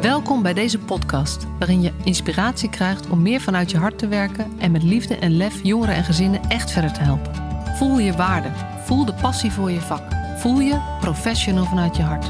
Welkom bij deze podcast, waarin je inspiratie krijgt om meer vanuit je hart te werken en met liefde en lef jongeren en gezinnen echt verder te helpen. Voel je waarde, voel de passie voor je vak, voel je professional vanuit je hart.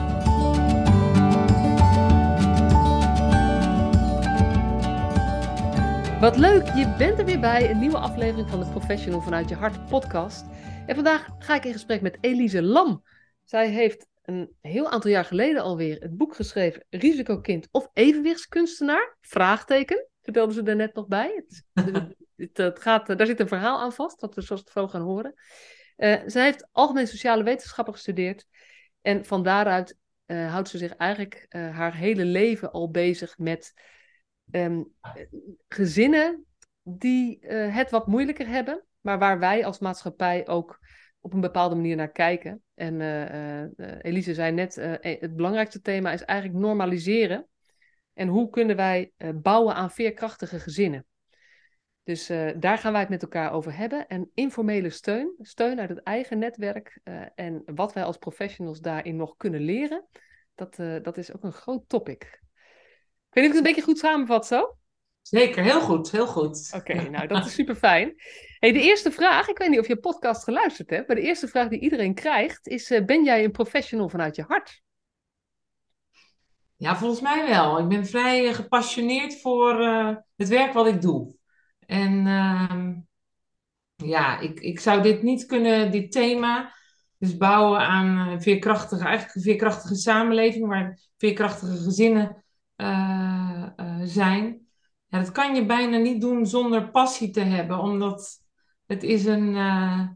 Wat leuk, je bent er weer bij een nieuwe aflevering van de Professional vanuit je hart podcast. En vandaag ga ik in gesprek met Elise Lam. Zij heeft een heel aantal jaar geleden alweer het boek geschreven Risicokind of Evenwichtskunstenaar? Vraagteken, vertelde ze er net nog bij. Het, het, het gaat, daar zit een verhaal aan vast, dat we zoals het zo gaan horen. Uh, zij heeft algemeen sociale wetenschappen gestudeerd en van daaruit uh, houdt ze zich eigenlijk uh, haar hele leven al bezig met um, gezinnen die het wat moeilijker hebben, maar waar wij als maatschappij ook op een bepaalde manier naar kijken. En uh, uh, Elise zei net, het belangrijkste thema is eigenlijk normaliseren. En hoe kunnen wij bouwen aan veerkrachtige gezinnen? Dus daar gaan wij het met elkaar over hebben. En informele steun, steun uit het eigen netwerk en wat wij als professionals daarin nog kunnen leren, dat, dat is ook een groot topic. Ik weet niet of ik het een beetje goed samenvat zo? Zeker, heel goed, heel goed. Oké, okay, nou dat is super fijn. Hey, de eerste vraag, ik weet niet of je podcast geluisterd hebt, maar de eerste vraag die iedereen krijgt is: uh, ben jij een professional vanuit je hart? Ja, volgens mij wel. Ik ben vrij gepassioneerd voor uh, het werk wat ik doe. En uh, ja, ik, ik zou dit niet kunnen, dit thema, dus bouwen aan een veerkrachtige, eigenlijk een veerkrachtige samenleving, waar veerkrachtige gezinnen zijn ja, dat kan je bijna niet doen zonder passie te hebben, omdat het is een, uh,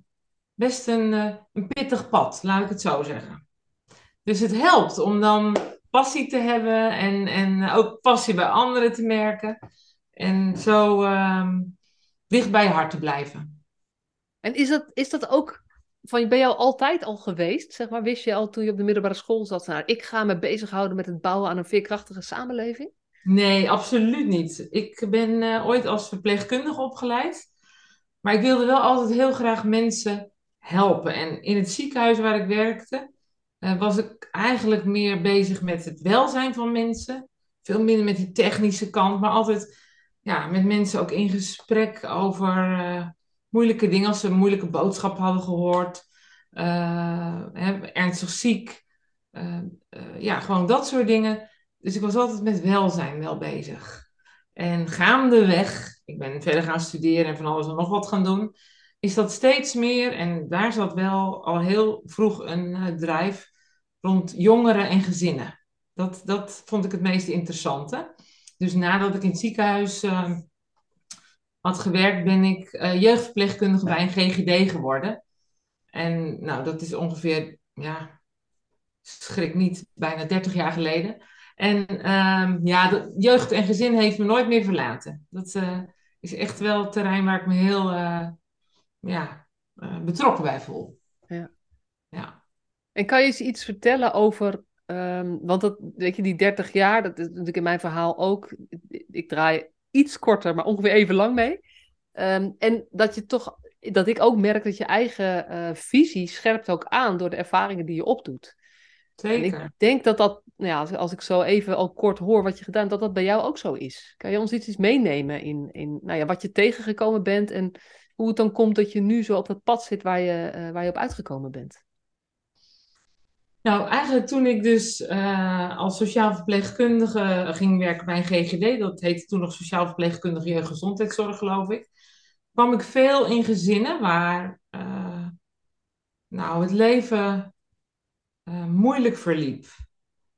best een, uh, een pittig pad, laat ik het zo zeggen. Dus het helpt om dan passie te hebben en, en ook passie bij anderen te merken. En zo uh, dicht bij je hart te blijven. En is dat, is dat ook van, je al altijd al geweest? Zeg maar, wist je al toen je op de middelbare school zat, nou, ik ga me bezighouden met het bouwen aan een veerkrachtige samenleving? Nee, absoluut niet. Ik ben uh, ooit als verpleegkundige opgeleid. Maar ik wilde wel altijd heel graag mensen helpen. En in het ziekenhuis waar ik werkte, uh, was ik eigenlijk meer bezig met het welzijn van mensen. Veel minder met die technische kant, maar altijd ja, met mensen ook in gesprek over uh, moeilijke dingen. Als ze een moeilijke boodschap hadden gehoord, hè, ernstig ziek. ja, gewoon dat soort dingen dus ik was altijd met welzijn wel bezig. En gaandeweg, ik ben verder gaan studeren en van alles en nog wat gaan doen, is dat steeds meer, en daar zat wel al heel vroeg een uh, drijf rond jongeren en gezinnen. Dat, dat vond ik het meest interessante. Dus nadat ik in het ziekenhuis uh, had gewerkt, ben ik uh, jeugdverpleegkundige bij een GGD geworden. En nou, dat is ongeveer, ja, schrik niet, bijna 30 jaar geleden. En um, ja, de, jeugd en gezin heeft me nooit meer verlaten. Dat uh, is echt wel het terrein waar ik me heel uh, ja, uh, betrokken bij voel. Ja. ja. En kan je eens iets vertellen over, um, want dat, weet je, die 30 jaar, dat is natuurlijk in mijn verhaal ook, ik draai iets korter, maar ongeveer even lang mee. Um, en dat je toch, dat ik ook merk dat je eigen visie scherpt ook aan door de ervaringen die je opdoet. Zeker. En ik denk dat dat, nou ja, als ik zo even al kort hoor wat je gedaan, dat dat bij jou ook zo is. Kan je ons iets meenemen in, in nou ja, wat je tegengekomen bent en hoe het dan komt dat je nu zo op dat pad zit waar je, uh, waar je op uitgekomen bent? Nou, eigenlijk toen ik dus uh, als sociaal verpleegkundige ging werken bij een GGD, dat heette toen nog sociaal verpleegkundige jeugdgezondheidszorg, geloof ik, kwam ik veel in gezinnen waar uh, nou, het leven uh, moeilijk verliep.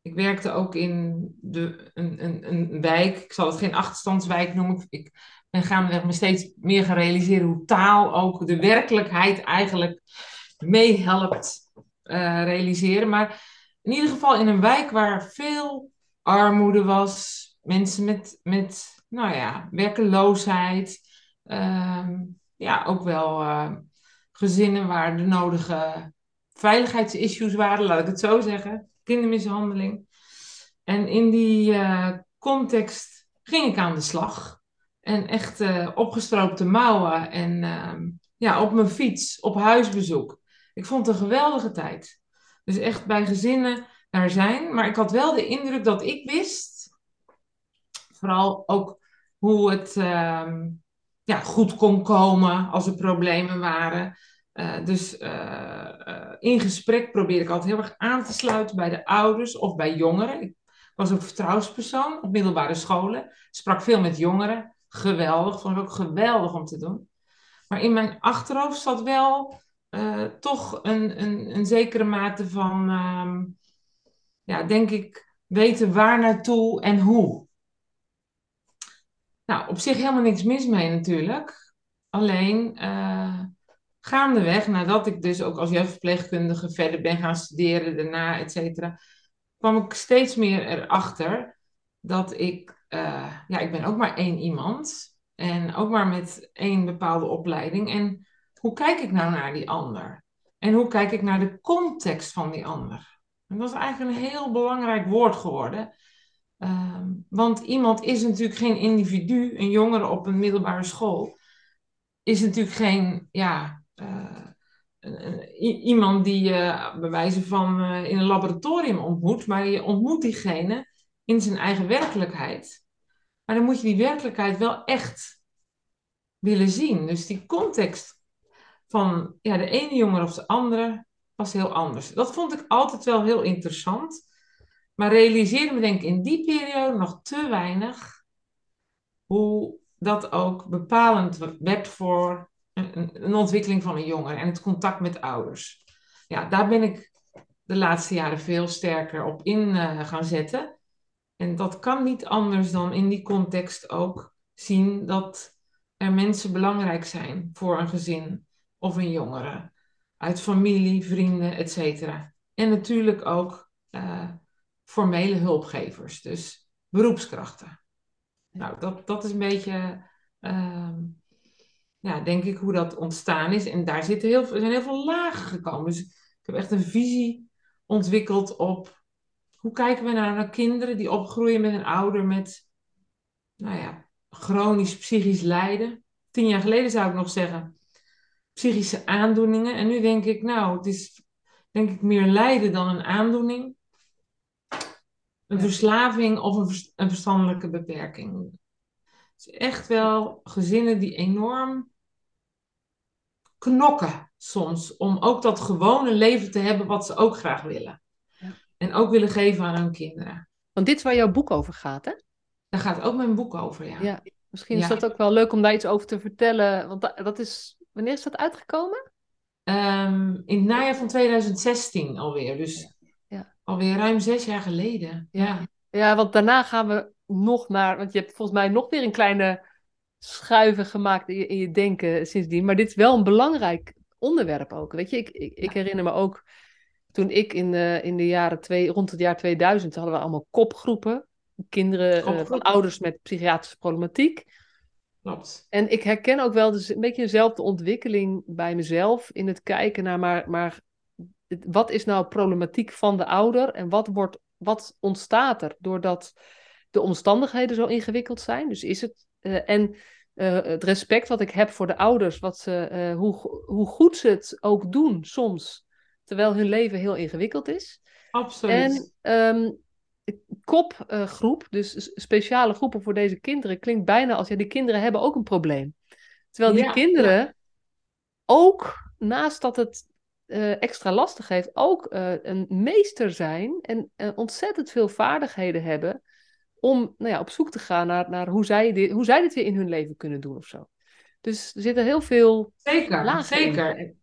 Ik werkte ook in de, een, een, een wijk, ik zal het geen achterstandswijk noemen. Ik ben gaan me steeds meer gaan realiseren hoe taal ook de werkelijkheid eigenlijk meehelpt uh, realiseren. Maar in ieder geval in een wijk waar veel armoede was, mensen met, met nou ja, werkeloosheid. Uh, ja, ook wel gezinnen waar de nodige veiligheidsissues waren, laat ik het zo zeggen. Kindermishandeling. En in die uh, context ging ik aan de slag. En echt uh, opgestroopte mouwen en uh, ja, op mijn fiets, op huisbezoek. Ik vond het een geweldige tijd. Dus echt bij gezinnen daar zijn. Maar ik had wel de indruk dat ik wist Vooral ook hoe het ehm, ja, goed kon komen als er problemen waren. Uh, dus uh, uh, in gesprek probeer ik altijd heel erg aan te sluiten bij de ouders of bij jongeren. Ik was ook vertrouwenspersoon op middelbare scholen. Sprak veel met jongeren. Geweldig, vond ik ook geweldig om te doen. Maar in mijn achterhoofd zat wel toch een, een, een zekere mate van, ehm, ja, denk ik, weten waar naartoe en hoe. Nou, op zich helemaal niks mis mee natuurlijk. Alleen gaandeweg, nadat ik dus ook als jeugdverpleegkundige verder ben gaan studeren, daarna, et cetera, kwam ik steeds meer erachter dat ik, uh, ja, ik ben ook maar één iemand. En ook maar met één bepaalde opleiding. En hoe kijk ik nou naar die ander? En hoe kijk ik naar de context van die ander? En dat is eigenlijk een heel belangrijk woord geworden. Ehm, want iemand is natuurlijk geen individu, een jongere op een middelbare school, is natuurlijk geen, ja, iemand die je bij wijze van uh, in een laboratorium ontmoet, maar je ontmoet diegene in zijn eigen werkelijkheid. Maar dan moet je die werkelijkheid wel echt willen zien. Dus die context van ja, de ene jongere of de andere was heel anders. Dat vond ik altijd wel heel interessant. Maar realiseerde me denk ik in die periode nog te weinig hoe dat ook bepalend werd voor een, ontwikkeling van een jongere en het contact met ouders. Ja, daar ben ik de laatste jaren veel sterker op in uh, gaan zetten. En dat kan niet anders dan in die context ook zien dat er mensen belangrijk zijn voor een gezin of een jongere. Uit familie, vrienden, etc. En natuurlijk ook uh, formele hulpgevers, dus beroepskrachten. Nou, dat, dat is een beetje, uh, ja, denk ik, hoe dat ontstaan is. En daar zitten heel, er zijn heel veel lagen gekomen. Dus ik heb echt een visie ontwikkeld op hoe kijken we nou naar kinderen die opgroeien met een ouder met, nou ja, chronisch psychisch lijden. Tien jaar geleden zou ik nog zeggen, psychische aandoeningen. En nu denk ik, nou, het is denk ik meer lijden dan een aandoening een verslaving of een, een verstandelijke beperking. Het is echt wel gezinnen die enorm knokken soms om ook dat gewone leven te hebben wat ze ook graag willen. Ja. En ook willen geven aan hun kinderen. Want dit is waar jouw boek over gaat, hè? Daar gaat ook mijn boek over, ja. ja. Misschien is dat ook wel leuk om daar iets over te vertellen. Want dat, is, wanneer is dat uitgekomen? Um, in het najaar van 2016 alweer. Dus Alweer ruim zes jaar geleden. Ja. ja, want daarna gaan we nog naar. Want je hebt volgens mij nog weer een kleine schuiven gemaakt in je, in je denken sindsdien. Maar dit is wel een belangrijk onderwerp ook. Weet je, ik, ik, ik herinner me ook toen ik in de, in de jaren twee, rond het jaar 2000 hadden we allemaal kopgroepen. Kinderen uh, van ouders met psychiatrische problematiek. Klopt. En ik herken ook wel dus een beetje dezelfde ontwikkeling bij mezelf in het kijken naar, maar, maar wat is nou problematiek van de ouder en wat, wordt, wat ontstaat er doordat de omstandigheden zo ingewikkeld zijn? Dus is het. Uh, en uh, het respect wat ik heb voor de ouders, wat ze, uh, hoe, hoe goed ze het ook doen soms, terwijl hun leven heel ingewikkeld is. Absoluut. En um, kopgroep, dus speciale groepen voor deze kinderen, klinkt bijna als ja, die kinderen hebben ook een probleem. Terwijl die ja, kinderen ja. ook, naast dat het uh, extra lastig heeft, ook uh, een meester zijn en uh, ontzettend veel vaardigheden hebben om nou ja, op zoek te gaan naar, naar hoe, zij dit, hoe zij dit weer in hun leven kunnen doen of zo. Dus er zitten heel veel. Zeker, zeker. In.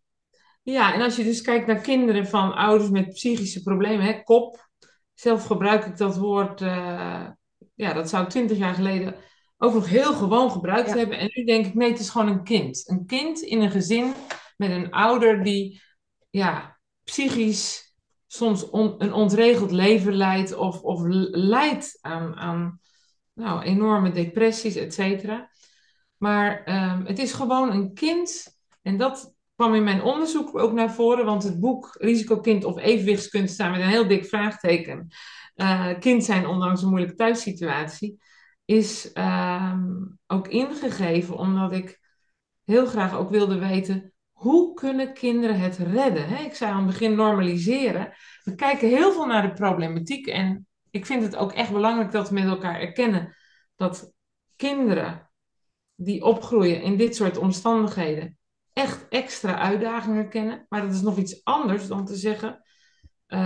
Ja, en als je dus kijkt naar kinderen van ouders met psychische problemen, hè, kop. Zelf gebruik ik dat woord, ja, dat zou twintig jaar geleden ook nog heel gewoon gebruikt ja. hebben. En nu denk ik, nee, het is gewoon een kind. Een kind in een gezin met een ouder die ja, psychisch soms een ontregeld leven leidt of, of leidt aan, aan nou, enorme depressies, et cetera. Maar um, het is gewoon een kind, en dat kwam in mijn onderzoek ook naar voren, want het boek Risicokind of Evenwichtskunst staat met een heel dik vraagteken. Uh, kind zijn ondanks een moeilijke thuissituatie, is um, ook ingegeven omdat ik heel graag ook wilde weten hoe kunnen kinderen het redden? Ik zei aan het begin normaliseren. We kijken heel veel naar de problematiek en ik vind het ook echt belangrijk dat we met elkaar erkennen dat kinderen die opgroeien in dit soort omstandigheden echt extra uitdagingen kennen. Maar dat is nog iets anders dan te zeggen, uh,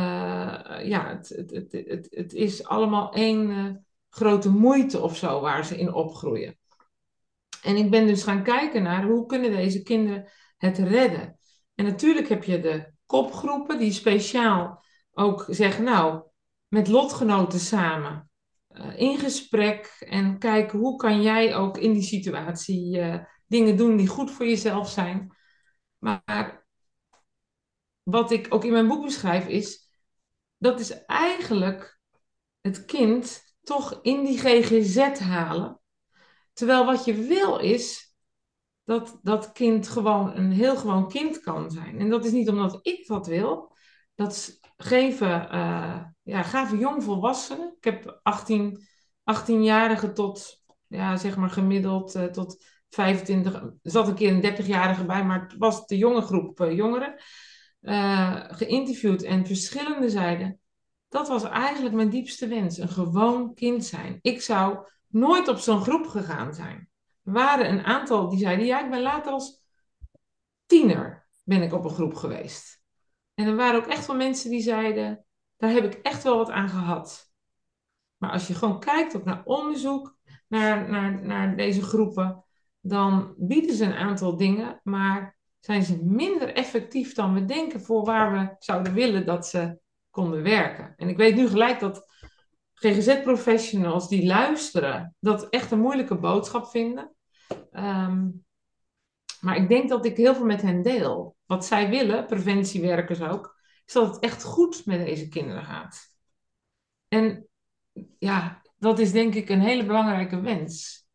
ja, het, het, het, het, is allemaal één uh, grote moeite of zo waar ze in opgroeien. En ik ben dus gaan kijken naar hoe kunnen deze kinderen het redden. En natuurlijk heb je de kopgroepen die speciaal ook zeggen, nou, met lotgenoten samen uh, in gesprek en kijken hoe kan jij ook in die situatie uh, dingen doen die goed voor jezelf zijn. Maar wat ik ook in mijn boek beschrijf is, dat is eigenlijk het kind toch in die GGZ halen. Terwijl wat je wil is dat dat kind gewoon een heel gewoon kind kan zijn. En dat is niet omdat ik dat wil. Dat geven, uh, ja, gaven jongvolwassenen. Ik heb 18, 18-jarigen tot, ja, zeg maar gemiddeld uh, tot 25. Er zat een keer een 30-jarige bij, maar het was de jonge groep uh, jongeren. geïnterviewd en verschillende zeiden. Dat was eigenlijk mijn diepste wens. Een gewoon kind zijn. Ik zou nooit op zo'n groep gegaan zijn. Waren een aantal die zeiden, ja, ik ben later als tiener ben ik op een groep geweest. En er waren ook echt wel mensen die zeiden, daar heb ik echt wel wat aan gehad. Maar als je gewoon kijkt ook naar onderzoek, naar, naar, naar deze groepen, dan bieden ze een aantal dingen, maar zijn ze minder effectief dan we denken voor waar we zouden willen dat ze konden werken. En ik weet nu gelijk dat GGZ-professionals die luisteren, dat echt een moeilijke boodschap vinden. Um, maar ik denk dat ik heel veel met hen deel. Wat zij willen, preventiewerkers ook, is dat het echt goed met deze kinderen gaat. En ja, dat is denk ik een hele belangrijke wens.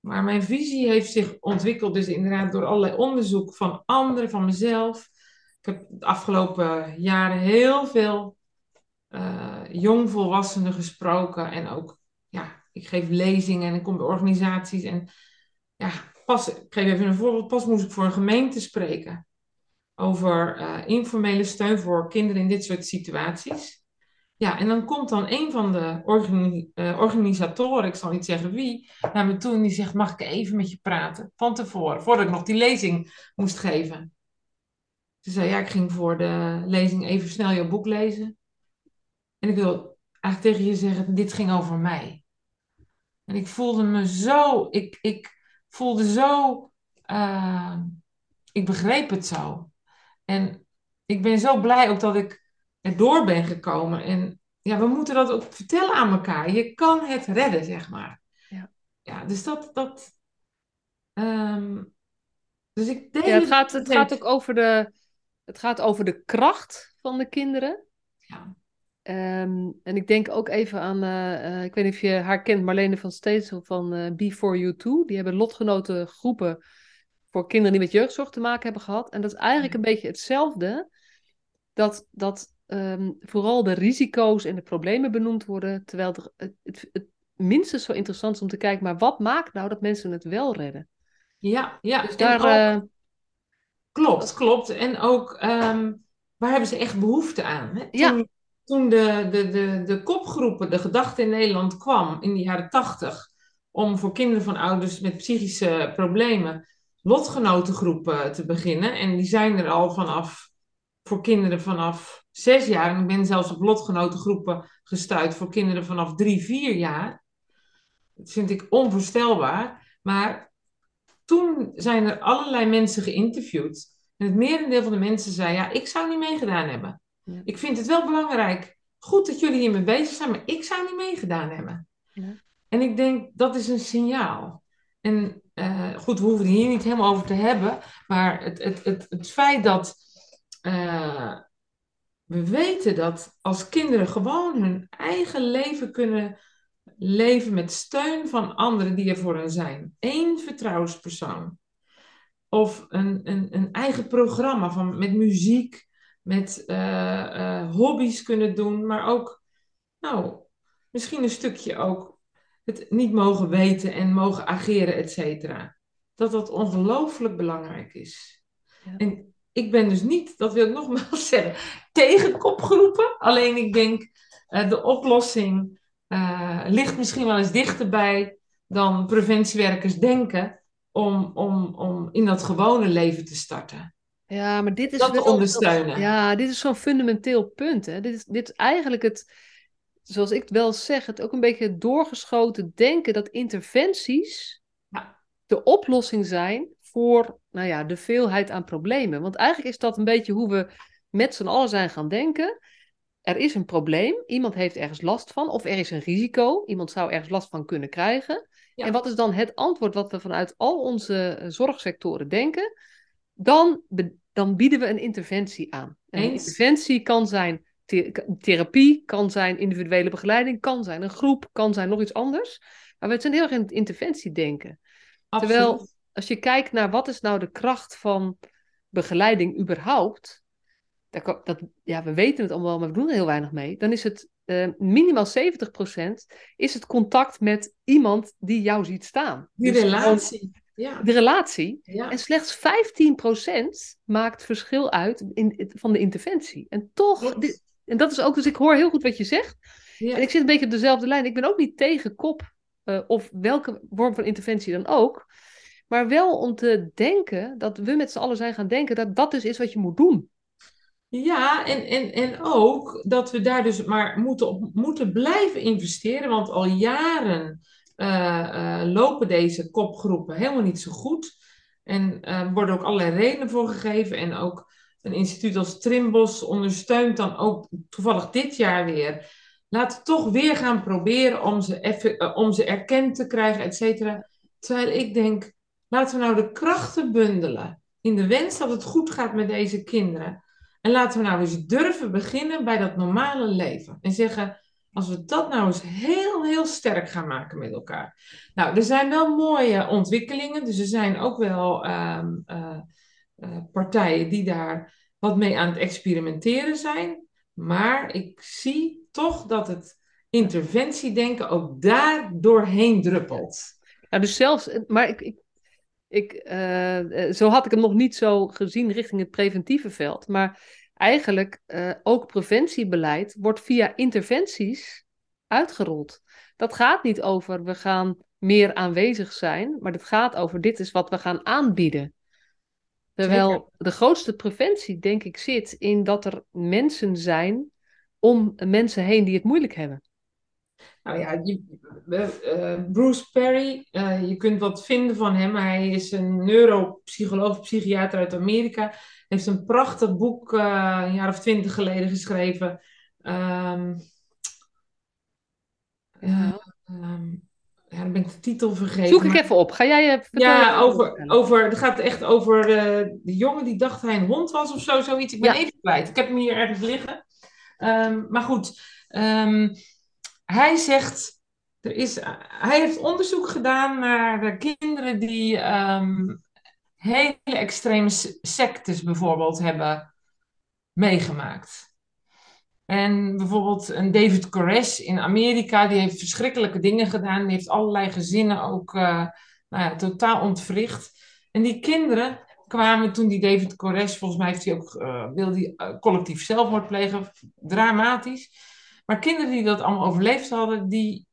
Maar mijn visie heeft zich ontwikkeld, dus inderdaad door allerlei onderzoek van anderen, van mezelf. Ik heb de afgelopen jaren heel veel uh, jongvolwassenen gesproken en ook, ja, ik geef lezingen en ik kom bij organisaties en ja, pas, ik geef even een voorbeeld, pas moest ik voor een gemeente spreken over uh, informele steun voor kinderen in dit soort situaties. Ja, en dan komt dan een van de uh, organisatoren, ik zal niet zeggen wie, naar me toe en die zegt, mag ik even met je praten? Van tevoren, voordat ik nog die lezing moest geven. Ze zei, ja, ik ging voor de lezing even snel jouw boek lezen. En ik wil eigenlijk tegen je zeggen, dit ging over mij. En ik voelde me zo, ik, ik voelde zo, uh, ik begreep het zo. En ik ben zo blij ook dat ik erdoor ben gekomen. En ja, we moeten dat ook vertellen aan elkaar. Je kan het redden, zeg maar. Ja, ja dus dat, dat um, dus ik denk... Ja, het gaat, het gaat ook over de, het gaat over de kracht van de kinderen. Ja. Um, en ik denk ook even aan, uh, uh, ik weet niet of je haar kent, Marlene van Steensel van uh, Before You Too. Die hebben lotgenoten groepen voor kinderen die met jeugdzorg te maken hebben gehad. En dat is eigenlijk een beetje hetzelfde. Dat, dat um, vooral de risico's en de problemen benoemd worden. Terwijl het, het, het, het, minstens zo interessant is om te kijken, maar wat maakt nou dat mensen het wel redden? Ja, ja. Dus daar, ook, klopt, klopt. En ook, um, waar hebben ze echt behoefte aan? Hè? Toen, ja toen de, de, de, de kopgroepen, de gedachte in Nederland kwam in de jaren tachtig, om voor kinderen van ouders met psychische problemen lotgenotengroepen te beginnen. En die zijn er al vanaf, voor kinderen vanaf zes jaar. En ik ben zelfs op lotgenotengroepen gestuurd voor kinderen vanaf drie, vier jaar. Dat vind ik onvoorstelbaar. Maar toen zijn er allerlei mensen geïnterviewd. En het merendeel van de mensen zei, ja, ik zou niet meegedaan hebben. Ja. Ik vind het wel belangrijk. Goed dat jullie hiermee bezig zijn, maar ik zou niet meegedaan hebben. Ja. En ik denk dat is een signaal. En uh, goed, we hoeven het hier niet helemaal over te hebben, maar het, het, het, het feit dat uh, we weten dat als kinderen gewoon hun eigen leven kunnen leven met steun van anderen die er voor hen zijn. Eén vertrouwenspersoon. Of een, een, een eigen programma van, met muziek met uh, uh, hobby's kunnen doen, maar ook, nou, misschien een stukje ook het niet mogen weten en mogen ageren, et cetera. Dat dat ongelooflijk belangrijk is. Ja. En ik ben dus niet, dat wil ik nogmaals zeggen, tegen kopgroepen. Alleen ik denk, uh, de oplossing uh, ligt misschien wel eens dichterbij dan preventiewerkers denken om, om, om in dat gewone leven te starten. Ja, maar dit is dat ondersteunen. Ja, dit is zo'n fundamenteel punt. Hè? Dit, is, dit is eigenlijk het, zoals ik het wel zeg, het ook een beetje doorgeschoten denken dat interventies ja. de oplossing zijn voor nou ja, de veelheid aan problemen. Want eigenlijk is dat een beetje hoe we met z'n allen zijn gaan denken. Er is een probleem, iemand heeft ergens last van, of er is een risico, iemand zou ergens last van kunnen krijgen. En wat is dan het antwoord wat we vanuit al onze eh, zorgsectoren denken? Dan, dan bieden we een interventie aan. En een interventie kan zijn therapie, kan zijn individuele begeleiding, kan zijn een groep, kan zijn nog iets anders. Maar we zijn heel erg in het interventie denken. Absoluut. Terwijl als je kijkt naar wat is nou de kracht van begeleiding überhaupt, dat, dat, ja, we weten het allemaal, maar we doen er heel weinig mee. Dan is het uh, minimaal 70% is het contact met iemand die jou ziet staan. Die dus relatie. Ja. De relatie. Ja. En slechts 15% maakt verschil uit in, van de interventie. En toch, dit, en dat is ook, dus ik hoor heel goed wat je zegt. Ja. En ik zit een beetje op dezelfde lijn. Ik ben ook niet tegen kop uh, of welke vorm van interventie dan ook. Maar wel om te denken dat we met z'n allen zijn gaan denken dat dat dus is wat je moet doen. Ja, en, en, en ook dat we daar dus maar moeten, op moeten blijven investeren. Want al jaren lopen deze kopgroepen helemaal niet zo goed. En uh, worden ook allerlei redenen voor gegeven. En ook een instituut als Trimbos ondersteunt dan ook toevallig dit jaar weer. Laten we toch weer gaan proberen om ze, om ze erkend te krijgen, et cetera. Terwijl ik denk, laten we nou de krachten bundelen in de wens dat het goed gaat met deze kinderen. En laten we nou eens durven beginnen bij dat normale leven. En zeggen, als we dat nou eens heel, heel sterk gaan maken met elkaar. Nou, er zijn wel mooie ontwikkelingen. Dus er zijn ook wel uh, uh, partijen die daar wat mee aan het experimenteren zijn. Maar ik zie toch dat het interventiedenken ook daar doorheen druppelt. Ja, dus zelfs, maar ik, ik ik, uh, zo had ik hem nog niet zo gezien richting het preventieve veld. Maar eigenlijk uh, ook preventiebeleid wordt via interventies uitgerold. Dat gaat niet over we gaan meer aanwezig zijn, maar het gaat over dit is wat we gaan aanbieden. Terwijl de grootste preventie, denk ik, zit in dat er mensen zijn om mensen heen die het moeilijk hebben. Nou ja, uh, Bruce Perry, uh, je kunt wat vinden van hem. Hij is een neuropsycholoog, psychiater uit Amerika. Heeft een prachtig boek uh, een jaar of twintig geleden geschreven. Um, ja. Um, ja, dan ben ik de titel vergeten. Zoek ik even op. Ga jij vertellen? Ja, over, over, het gaat echt over de, de jongen die dacht hij een hond was of zo, zoiets. Ik ben ja. even kwijt. Ik heb hem hier ergens liggen. Um, maar goed, hij zegt, er is, hij heeft onderzoek gedaan naar kinderen die um, hele extreme sectes bijvoorbeeld hebben meegemaakt. En bijvoorbeeld een David Koresh in Amerika, die heeft verschrikkelijke dingen gedaan. Die heeft allerlei gezinnen ook uh, nou ja, totaal ontwricht. En die kinderen kwamen toen die David Koresh, volgens mij heeft hij ook, uh, wilde hij uh, collectief zelfmoord plegen, dramatisch. Maar kinderen die dat allemaal overleefd hadden, die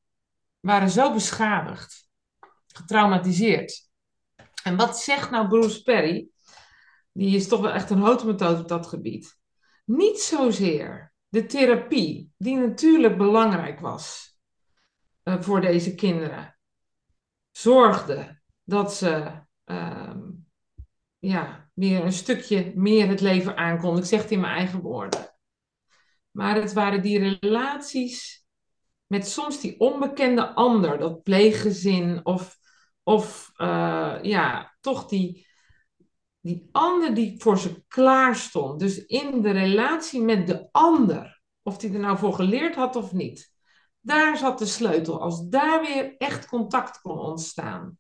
waren zo beschadigd, getraumatiseerd. En wat zegt nou Bruce Perry? Die is toch wel echt een methode op dat gebied. Niet zozeer de therapie, die natuurlijk belangrijk was uh, voor deze kinderen, zorgde dat ze uh, ja, weer een stukje meer het leven aankonden. Ik zeg het in mijn eigen woorden. Maar het waren die relaties met soms die onbekende ander, dat pleeggezin of, of uh, ja, toch die, die ander die voor ze klaar stond. Dus in de relatie met de ander, of die er nou voor geleerd had of niet. Daar zat de sleutel. Als daar weer echt contact kon ontstaan.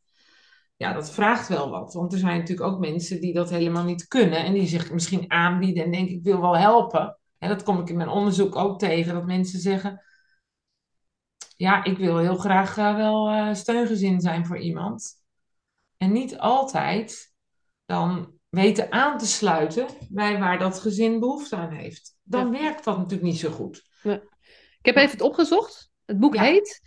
Ja, dat vraagt wel wat. Want er zijn natuurlijk ook mensen die dat helemaal niet kunnen. En die zich misschien aanbieden en denken, ik wil wel helpen. En dat kom ik in mijn onderzoek ook tegen, dat mensen zeggen: Ja, ik wil heel graag uh, wel uh, steungezin zijn voor iemand. En niet altijd dan weten aan te sluiten bij waar dat gezin behoefte aan heeft. Dan werkt dat natuurlijk niet zo goed. Ik heb even het opgezocht. Het boek Ja. heet,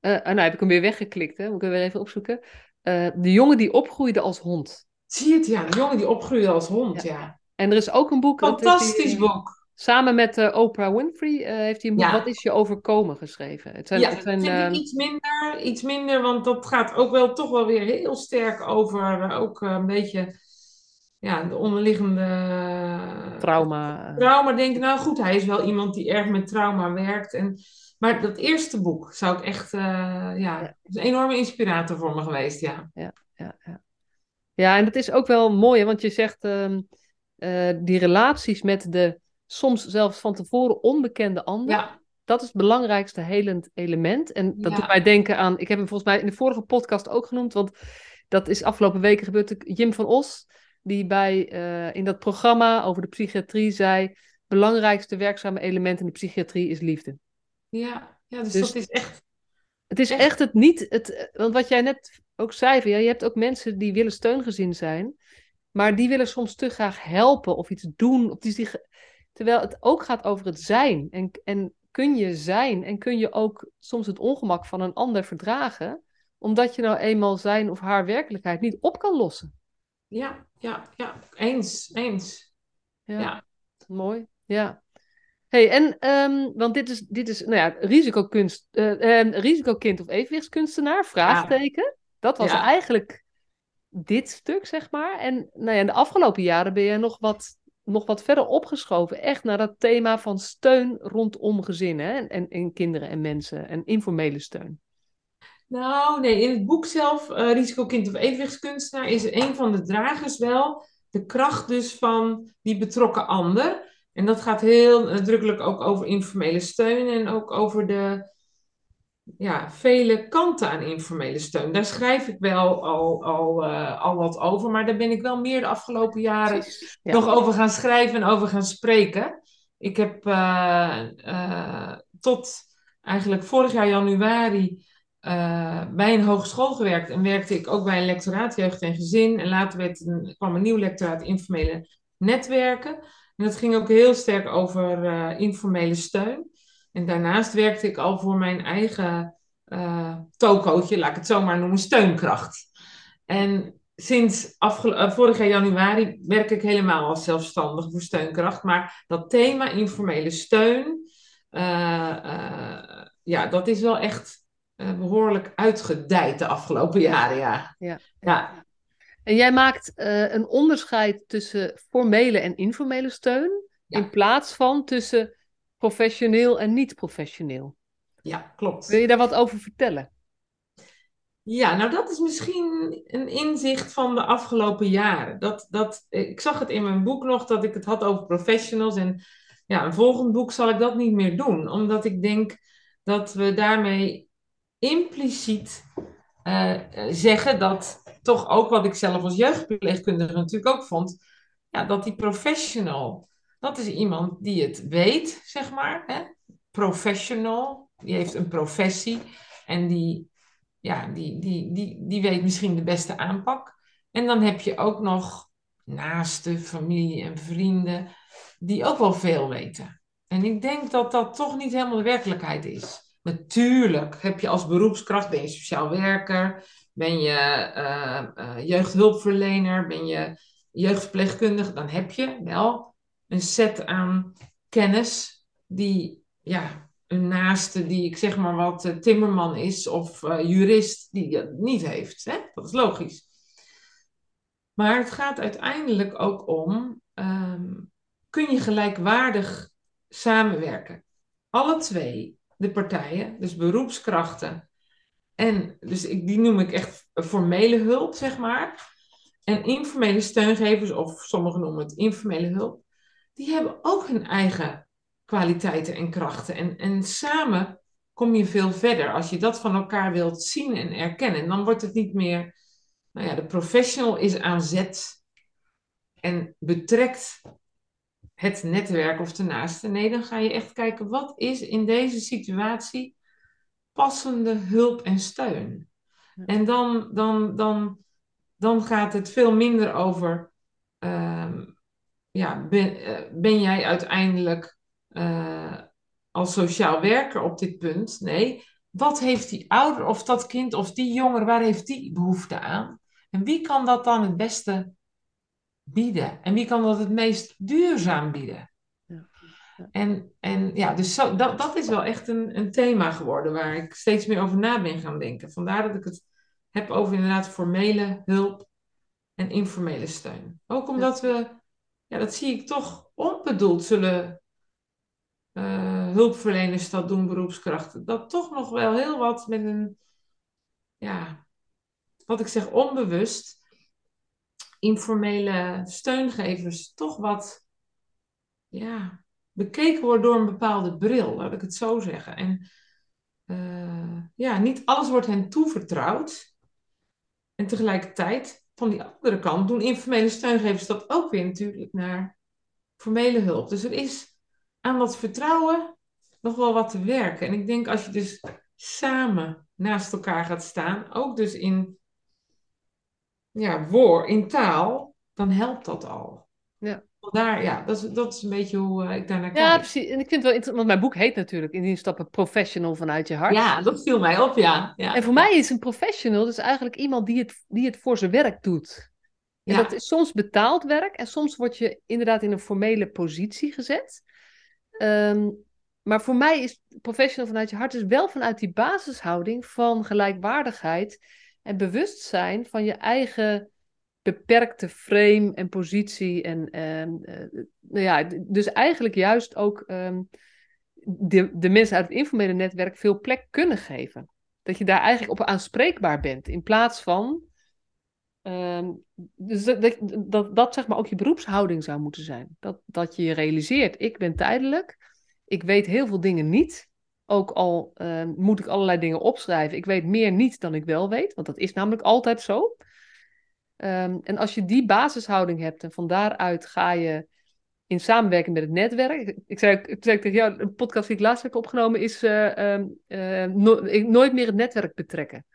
eh ah, nou heb ik hem weer weggeklikt, hè? moet ik hem weer even opzoeken. Eh, de jongen die opgroeide als hond. Zie je het? Ja, de jongen die opgroeide als hond, ja. En er is ook een boek. dat Fantastisch eh, boek. Samen met eh, Oprah Winfrey eh, heeft hij een boek Ja. Wat is je overkomen geschreven. Het zijn, Ja, het zijn, vind ik iets minder, iets minder, want dat gaat ook wel toch wel weer heel sterk over eh, ook een beetje ja, de onderliggende trauma. trauma. Denk ik, nou goed, hij is wel iemand die erg met trauma werkt. En, maar dat eerste boek zou ik echt, ja, Ja. is een enorme inspirator voor me geweest, ja. ja, ja. ja, en dat is ook wel mooi, want je zegt ehm, eh, die relaties met de soms zelfs van tevoren onbekende ander. Ja, Dat is het belangrijkste helend element. En dat Ja. doet mij denken aan, ik heb hem volgens mij in de vorige podcast ook genoemd, want dat is afgelopen weken gebeurd. Jim van Os, die bij, eh, in dat programma over de psychiatrie zei, belangrijkste werkzame element in de psychiatrie is liefde. ja, ja dus, Dus- dat is echt, Het is Echt? echt het niet, het, want wat jij net ook zei, ja, je hebt ook mensen die willen steungezin zijn, maar die willen soms te graag helpen of iets doen. Of die, zich- terwijl het ook gaat over het zijn. En, en kun je zijn en kun je ook soms het ongemak van een ander verdragen, omdat je nou eenmaal zijn of haar werkelijkheid niet op kan lossen. ja, ja, ja, eens, eens. Ja, Ja. mooi. Ja. Hey, en, ehm, want dit is, dit is, nou ja, risicokunst, eh, eh, risicokind of evenwichtskunstenaar, vraagteken. Dat was Ja. eigenlijk dit stuk, zeg maar. En nou ja, in de afgelopen jaren ben je nog wat, nog wat verder opgeschoven, echt naar dat thema van steun rondom gezinnen en, en kinderen en mensen en informele steun. Nou, nee, in het boek zelf, eh Risicokind of Evenwichtskunstenaar, is een van de dragers wel de kracht dus van die betrokken ander. En dat gaat heel nadrukkelijk ook over informele steun en ook over de ja, vele kanten aan informele steun. Daar schrijf ik wel al, al, eh, al wat over, maar daar ben ik wel meer de afgelopen jaren. Ja. nog over gaan schrijven en over gaan spreken. Ik heb eh, eh, tot eigenlijk vorig jaar januari bij een hogeschool gewerkt. En werkte ik ook bij een lectoraat jeugd en gezin. En later werd een, kwam een nieuw lectoraat informele netwerken. En dat ging ook heel sterk over informele steun. En daarnaast werkte ik al voor mijn eigen eh tokootje, laat ik het zo maar noemen, steunkracht. En sinds afgelo- eh, vorig jaar januari werk ik helemaal als zelfstandig voor steunkracht. Maar dat thema informele steun, eh, ja, dat is wel echt eh, behoorlijk uitgedijd de afgelopen jaren. Ja. Ja. Ja. En jij maakt een onderscheid tussen formele en informele steun, Ja. in plaats van tussen professioneel en niet professioneel. ja, klopt. Wil je daar wat over vertellen? Ja, nou dat is misschien een inzicht van de afgelopen jaren. Dat, dat, ik zag het in mijn boek nog dat ik het had over professionals. En ja, een volgend boek zal ik dat niet meer doen. Omdat ik denk dat we daarmee impliciet eh, eh, zeggen dat toch ook wat ik zelf als jeugdverpleegkundige natuurlijk ook vond. Ja, dat die professional, dat is iemand die het weet, zeg maar. Hè? Professional, die heeft een professie en die ja, die, die, die, die weet misschien de beste aanpak. En dan heb je ook nog naaste familie en vrienden die ook wel veel weten. En ik denk dat dat toch niet helemaal de werkelijkheid is. Natuurlijk heb je als beroepskracht, ben je sociaal werker, ben je eh, eh, jeugdhulpverlener, ben je jeugdverpleegkundige, dan heb je wel een set aan kennis die ja, een naaste die, ik zeg maar wat, eh, timmerman is of eh, jurist, die dat niet heeft. Hè? Dat is logisch. Maar het gaat uiteindelijk ook om, ehm, kun je gelijkwaardig samenwerken? Alle twee, de partijen, dus beroepskrachten en, dus ik, die noem ik echt formele hulp, zeg maar. En informele steungevers, of sommigen noemen het informele hulp, die hebben ook hun eigen kwaliteiten en krachten. En, en samen kom je veel verder. Als je dat van elkaar wilt zien en erkennen, dan wordt het niet meer, nou ja, de professional is aan zet en betrekt het netwerk of de naaste. Nee, dan ga je echt kijken, wat is in deze situatie passende hulp en steun? En dan, dan, dan, dan gaat het veel minder over, ehm, ja, ben, eh, ben jij uiteindelijk eh, als sociaal werker op dit punt. Nee, wat heeft die ouder of dat kind of die jonger, waar heeft die behoefte aan? En wie kan dat dan het beste bieden? En wie kan dat het meest duurzaam bieden? Ja. En, en ja, dus zo, dat, dat is wel echt een, een thema geworden waar ik steeds meer over na ben gaan denken. Vandaar dat ik het heb over inderdaad formele hulp en informele steun. Ook omdat we, ja, dat zie ik toch onbedoeld zullen uh, hulpverleners dat doen, beroepskrachten, dat toch nog wel heel wat met een, ja, wat ik zeg, onbewust, informele steungevers toch wat, ja, bekeken wordt door een bepaalde bril, laat ik het zo zeggen. En uh, ja, niet alles wordt hen toevertrouwd. En tegelijkertijd, van die andere kant, doen informele steungevers dat ook weer natuurlijk naar formele hulp. Dus er is aan dat vertrouwen nog wel wat te werken. En ik denk als je dus samen naast elkaar gaat staan, ook dus in, ja, woord, in taal, dan helpt dat al. Ja. Daar, ja, dat is, dat is een beetje hoe uh, ik daar naar kijk. Ja, precies. En ik vind het wel interessant, want mijn boek heet natuurlijk In die stappen Professional vanuit je hart. Ja, dat viel mij op, ja. ja. En voor mij is een professional dus eigenlijk iemand die het, die het voor zijn werk doet. En ja. dat is soms betaald werk en soms word je inderdaad in een formele positie gezet. Ehm, maar voor mij is professional vanuit je hart dus wel vanuit die basishouding van gelijkwaardigheid en bewustzijn van je eigen beperkte frame en positie. En uh, nou ja, dus eigenlijk juist ook um, de, de mensen uit het informele netwerk veel plek kunnen geven. Dat je daar eigenlijk op aanspreekbaar bent in plaats van. Um, dus dat, dat, zeg maar ook je beroepshouding zou moeten zijn. Dat, dat je realiseert, ik ben tijdelijk, ik weet heel veel dingen niet. Ook al moet ik allerlei dingen opschrijven. Ik weet meer niet dan ik wel weet, want dat is namelijk altijd zo. Um, en als je die basishouding hebt en van daaruit ga je in samenwerking met het netwerk. Ik zei, ik zei tegen jou, een podcast die ik laatst heb opgenomen is uh, uh, no nooit meer het netwerk betrekken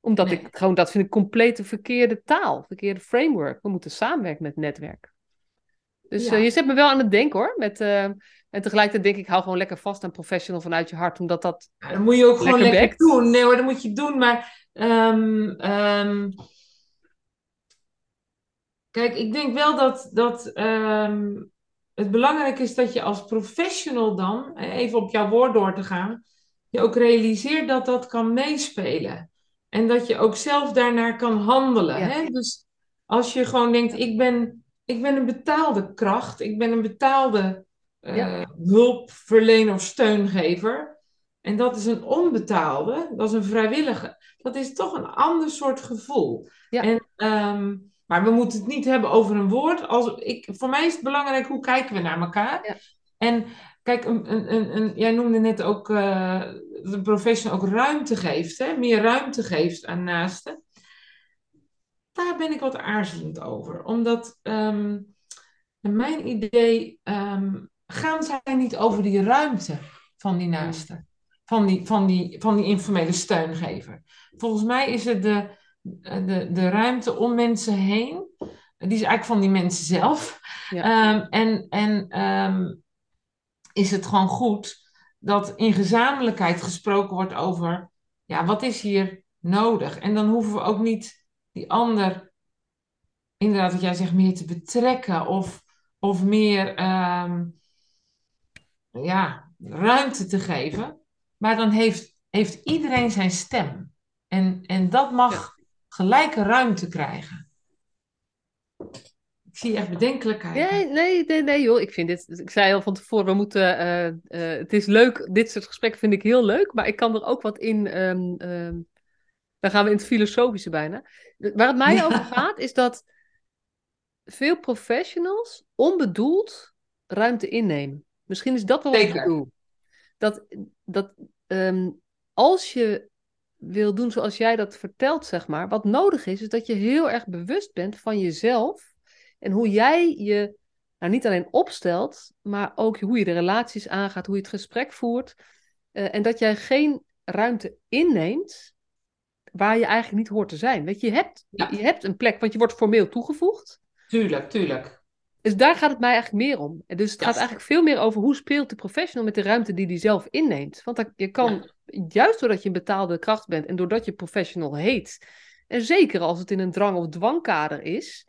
omdat nee. ik gewoon, dat vind ik complete verkeerde taal, verkeerde framework. We moeten samenwerken met het netwerk. Dus ja. uh, je zet me wel aan het denken hoor. Met, en tegelijkertijd denk ik, hou gewoon lekker vast aan professional vanuit je hart. Omdat dat. Ja, dan moet je ook gewoon lekker doen. Nee hoor, dat moet je doen. Maar. Um, um, kijk, ik denk wel dat, dat um, het belangrijk is dat je als professional dan, even op jouw woord door te gaan, je ook realiseert dat dat kan meespelen. En dat je ook zelf daarnaar kan handelen. Hè? Dus als je gewoon denkt, ik ben, ik ben een betaalde kracht, ik ben een betaalde uh, ja. hulpverlener of steungever. En dat is een onbetaalde, dat is een vrijwillige. Dat is toch een ander soort gevoel. Ja. En, um, maar we moeten het niet hebben over een woord. Als, ik, voor mij is het belangrijk, hoe kijken we naar elkaar? Ja. En kijk, een, een, een, jij noemde net ook uh, de professional ook ruimte geeft, hè? meer ruimte geeft aan naasten. Daar ben ik wat aarzelend over. Omdat, um, mijn idee, um, gaan zij niet over die ruimte van die naasten. Van die, van die, van die informele steungever. Volgens mij is het de, de, de ruimte om mensen heen. Die is eigenlijk van die mensen zelf. Ja. Um, en en is het gewoon goed dat in gezamenlijkheid gesproken wordt over, ja, wat is hier nodig? En dan hoeven we ook niet die ander, inderdaad wat jij zegt, meer te betrekken of, of meer um, ja, ruimte te geven. Maar dan heeft, heeft iedereen zijn stem. En, en dat mag gelijke ruimte krijgen zie echt bedenkelijkheid. Nee, nee, nee, nee, joh. Ik vind dit. Ik zei al van tevoren, we moeten. Uh, uh, het is leuk. Dit soort gesprekken vind ik heel leuk. Maar ik kan er ook wat in. Um, um, dan gaan we in het filosofische bijna. Waar het mij over gaat, is dat veel professionals onbedoeld ruimte innemen. Misschien is dat wel wat ik bedoel. Dat, dat um, als je wil doen zoals jij dat vertelt, zeg maar, wat nodig is, is dat je heel erg bewust bent van jezelf en hoe jij je nou, niet alleen opstelt, maar ook hoe je de relaties aangaat, hoe je het gesprek voert. Uh, en dat jij geen ruimte inneemt waar je eigenlijk niet hoort te zijn. Weet je, je hebt, ja. je hebt een plek, want je wordt formeel toegevoegd. Tuurlijk, tuurlijk. Dus daar gaat het mij eigenlijk meer om. Dus het gaat eigenlijk veel meer over hoe speelt de professional met de ruimte die die zelf inneemt. Want dat, je kan, juist doordat je een betaalde kracht bent en doordat je professional heet, en zeker als het in een drang- of dwangkader is,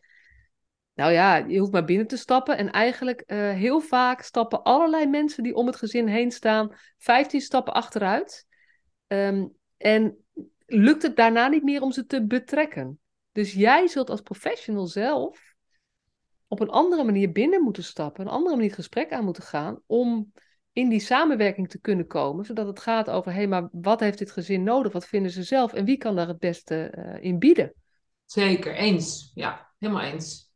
nou ja, je hoeft maar binnen te stappen. En eigenlijk eh, heel vaak stappen allerlei mensen die om het gezin heen staan, 15 stappen achteruit. Ehm, en lukt het daarna niet meer om ze te betrekken. Dus jij zult als professional zelf op een andere manier binnen moeten stappen, een andere manier het gesprek aan moeten gaan om in die samenwerking te kunnen komen, zodat het gaat over, hé, hey, maar wat heeft dit gezin nodig? Wat vinden ze zelf en wie kan daar het beste eh, in bieden? Zeker, eens. Ja, helemaal eens.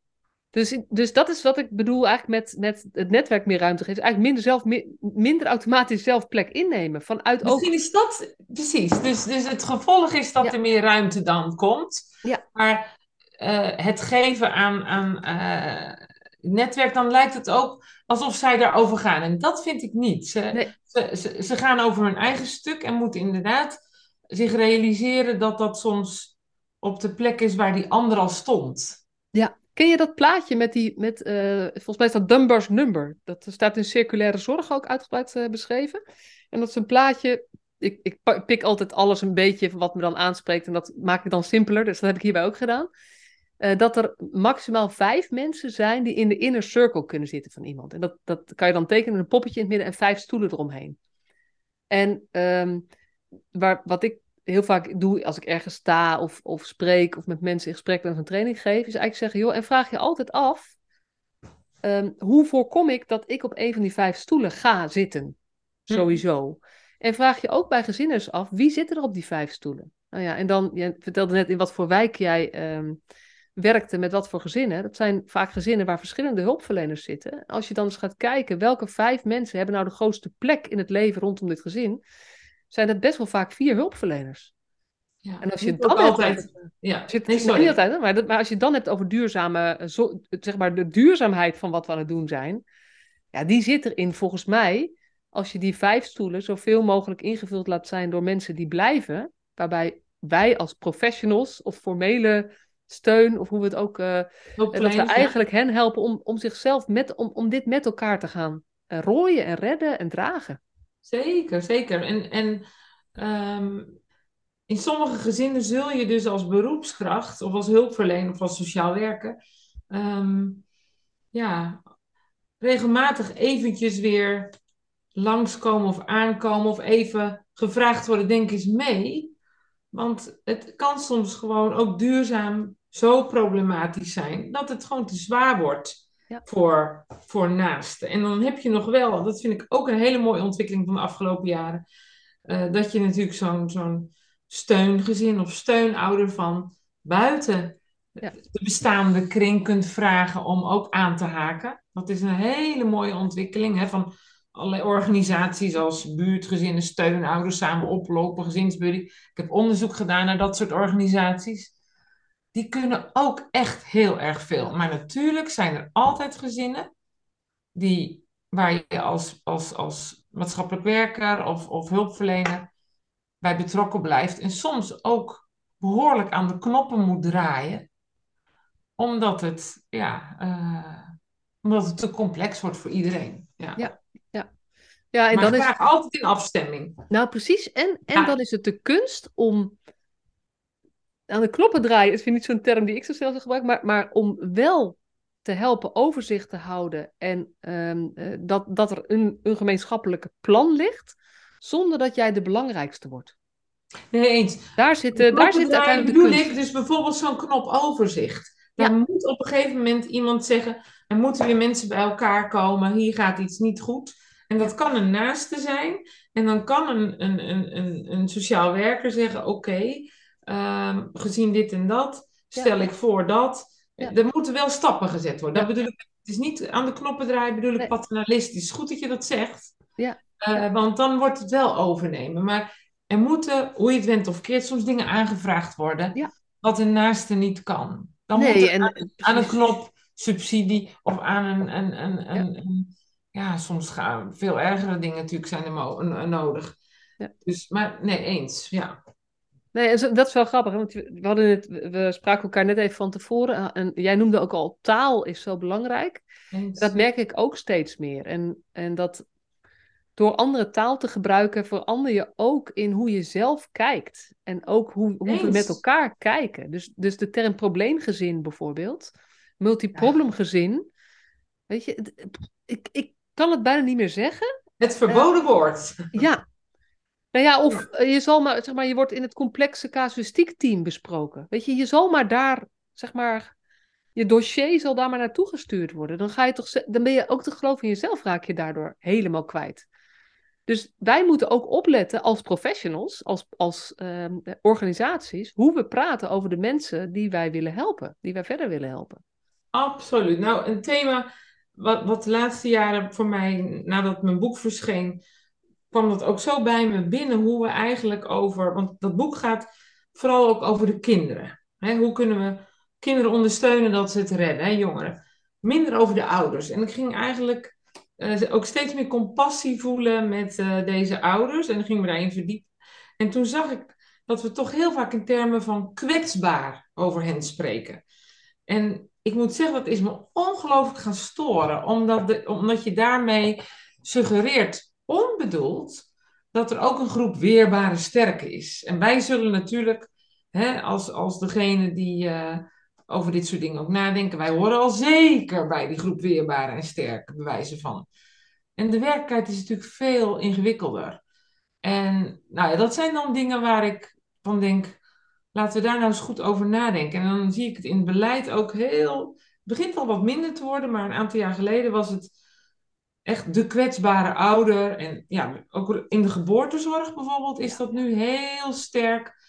Dus, dus dat is wat ik bedoel eigenlijk met, met het netwerk meer ruimte geven. Eigenlijk minder, zelf, mi- minder automatisch zelf plek innemen. Vanuit ook... Misschien is dat precies. Dus, dus het gevolg is dat Ja. er meer ruimte dan komt. Ja. Maar eh, het geven aan, aan eh, netwerk, dan lijkt het ook alsof zij daarover gaan. En dat vind ik niet. Ze, Nee. ze, ze, ze gaan over hun eigen stuk en moeten inderdaad zich realiseren dat dat soms op de plek is waar die ander al stond. Ja, ken je dat plaatje met die, met, eh, volgens mij is dat Dunbar's number. Dat staat in circulaire zorg ook uitgebreid beschreven. En dat is een plaatje, ik, ik pik altijd alles een beetje van wat me dan aanspreekt en dat maak ik dan simpeler, dus dat heb ik hierbij ook gedaan. Eh, dat er maximaal vijf mensen zijn die in de inner circle kunnen zitten van iemand. En dat, dat kan je dan tekenen, een poppetje in het midden en vijf stoelen eromheen. En ehm, waar, wat ik heel vaak doe als ik ergens sta of, of spreek of met mensen in gesprek ben of een training geef, is eigenlijk zeggen, joh, en vraag je altijd af, ehm, hoe voorkom ik dat ik op een van die vijf stoelen ga zitten? Hm. Sowieso. En vraag je ook bij gezinners af, wie zitten er op die vijf stoelen? Nou ja, en dan, je vertelde net in wat voor wijk jij ehm, werkte, met wat voor gezinnen. Dat zijn vaak gezinnen waar verschillende hulpverleners zitten. Als je dan eens gaat kijken, welke vijf mensen hebben nou de grootste plek in het leven rondom dit gezin, zijn het best wel vaak vier hulpverleners. Ja, En als je dan hebt altijd. over- Ja, het- nee, sorry. niet altijd, hè, maar, dat- maar als je het dan hebt over duurzame, eh, zo- zeg maar de duurzaamheid van wat we aan het doen zijn, ja, die zit erin volgens mij, als je die vijf stoelen zoveel mogelijk ingevuld laat zijn door mensen die blijven, waarbij wij als professionals of formele steun, of hoe we het ook, eh, dat we eigenlijk hen helpen om, om zichzelf met, om, om dit met elkaar te gaan eh, rooien en redden en dragen. Zeker, zeker. En, en ehm, in sommige gezinnen zul je dus als beroepskracht of als hulpverlener of als sociaal werker ehm, ja, regelmatig eventjes weer langskomen of aankomen of even gevraagd worden, denk eens mee. Want het kan soms gewoon ook duurzaam zo problematisch zijn dat het gewoon te zwaar wordt Ja. voor, voor naasten. En dan heb je nog wel, dat vind ik ook een hele mooie ontwikkeling van de afgelopen jaren, eh, dat je natuurlijk zo'n zo'n steungezin of steunouder van buiten Ja. de bestaande kring kunt vragen om ook aan te haken. Dat is een hele mooie ontwikkeling hè, van allerlei organisaties als buurtgezinnen, steunouders, samen oplopen, gezinsbuddy. Ik heb onderzoek gedaan naar dat soort organisaties. Die kunnen ook echt heel erg veel. Maar natuurlijk zijn er altijd gezinnen die, waar je als, als, als maatschappelijk werker of, of hulpverlener bij betrokken blijft. En soms ook behoorlijk aan de knoppen moet draaien. Omdat het, ja, eh, omdat het te complex wordt voor iedereen. Ja. Ja, Ja, en maar dan is graag altijd in afstemming. Nou, precies. En, en Ja. dan is het de kunst om aan de knoppen draaien. Het vind ik niet zo'n term die ik zo snel zou gebruiken, maar, maar om wel te helpen overzicht te houden en ehm, eh, dat, dat er een, een gemeenschappelijke plan ligt, zonder dat jij de belangrijkste wordt. Nee, eens. Daar zit, eh, daar zit uiteindelijk de kunst. ik dus bijvoorbeeld zo'n knop overzicht. Daar Ja. moet op een gegeven moment iemand zeggen, er moeten weer mensen bij elkaar komen, hier gaat iets niet goed. En dat kan een naaste zijn. En dan kan een, een, een, een, een sociaal werker zeggen, oké, ehm, gezien dit en dat, stel ik voor dat. Ja. Er moeten wel stappen gezet worden. Dat Ja. bedoel ik, het is niet aan de knoppen draaien, bedoel ik Nee. paternalistisch. Goed dat je dat zegt. Ja. Eh, want dan wordt het wel overnemen. Maar er moeten, hoe je het went of keert, soms dingen aangevraagd worden. Ja. Wat een naaste niet kan. Dan Nee, moet er en- aan, en aan een knop subsidie of aan een, een, een, een, een- ja, soms gaan veel ergere dingen natuurlijk zijn er nodig. Ja. Dus, maar nee, eens, ja. Nee, dat is wel grappig, want we, hadden het, we spraken elkaar net even van tevoren. eh, En jij noemde ook al, taal is zo belangrijk. Eens. Dat merk ik ook steeds meer. En, en dat door andere taal te gebruiken, verander je ook in hoe je zelf kijkt. En ook hoe, hoe we met elkaar kijken. Dus, dus de term probleemgezin bijvoorbeeld, multiproblemgezin. Weet je, ik, ik kan het bijna niet meer zeggen. Het verboden woord. Ja. Nou ja, of eh, je zal maar, zeg maar, je wordt in het complexe casuïstiek team besproken. Weet je, je zal maar daar, zeg maar, je dossier zal daar maar naartoe gestuurd worden. Dan ga je toch, dan ben je ook te geloven in jezelf, raak je daardoor helemaal kwijt. Dus wij moeten ook opletten als professionals, als, als ehm, organisaties, hoe we praten over de mensen die wij willen helpen, die wij verder willen helpen. Absoluut. Nou, een thema wat, wat de laatste jaren voor mij, nadat mijn boek verscheen, kwam dat ook zo bij me binnen hoe we eigenlijk over, want dat boek gaat vooral ook over de kinderen. Hè, hoe kunnen we kinderen ondersteunen dat ze het redden, hè, jongeren. Minder over de ouders. En ik ging eigenlijk eh, ook steeds meer compassie voelen met eh, deze ouders en dan gingen we daarin verdiepen. En toen zag ik dat we toch heel vaak in termen van kwetsbaar over hen spreken. En ik moet zeggen, dat is me ongelooflijk gaan storen, omdat, de, omdat je daarmee suggereert, onbedoeld, dat er ook een groep weerbare sterken is. En wij zullen natuurlijk, hè, als, als degene die eh, over dit soort dingen ook nadenken, wij horen al zeker bij die groep weerbare en sterke bewijzen van. En de werkelijkheid is natuurlijk veel ingewikkelder. En nou dat zijn dan dingen waar ik van denk, laten we daar nou eens goed over nadenken. En dan zie ik het in het beleid ook heel. Het begint al wat minder te worden, maar een aantal jaar geleden was het echt de kwetsbare ouder. En ja, ook in de geboortezorg bijvoorbeeld is dat nu heel sterk.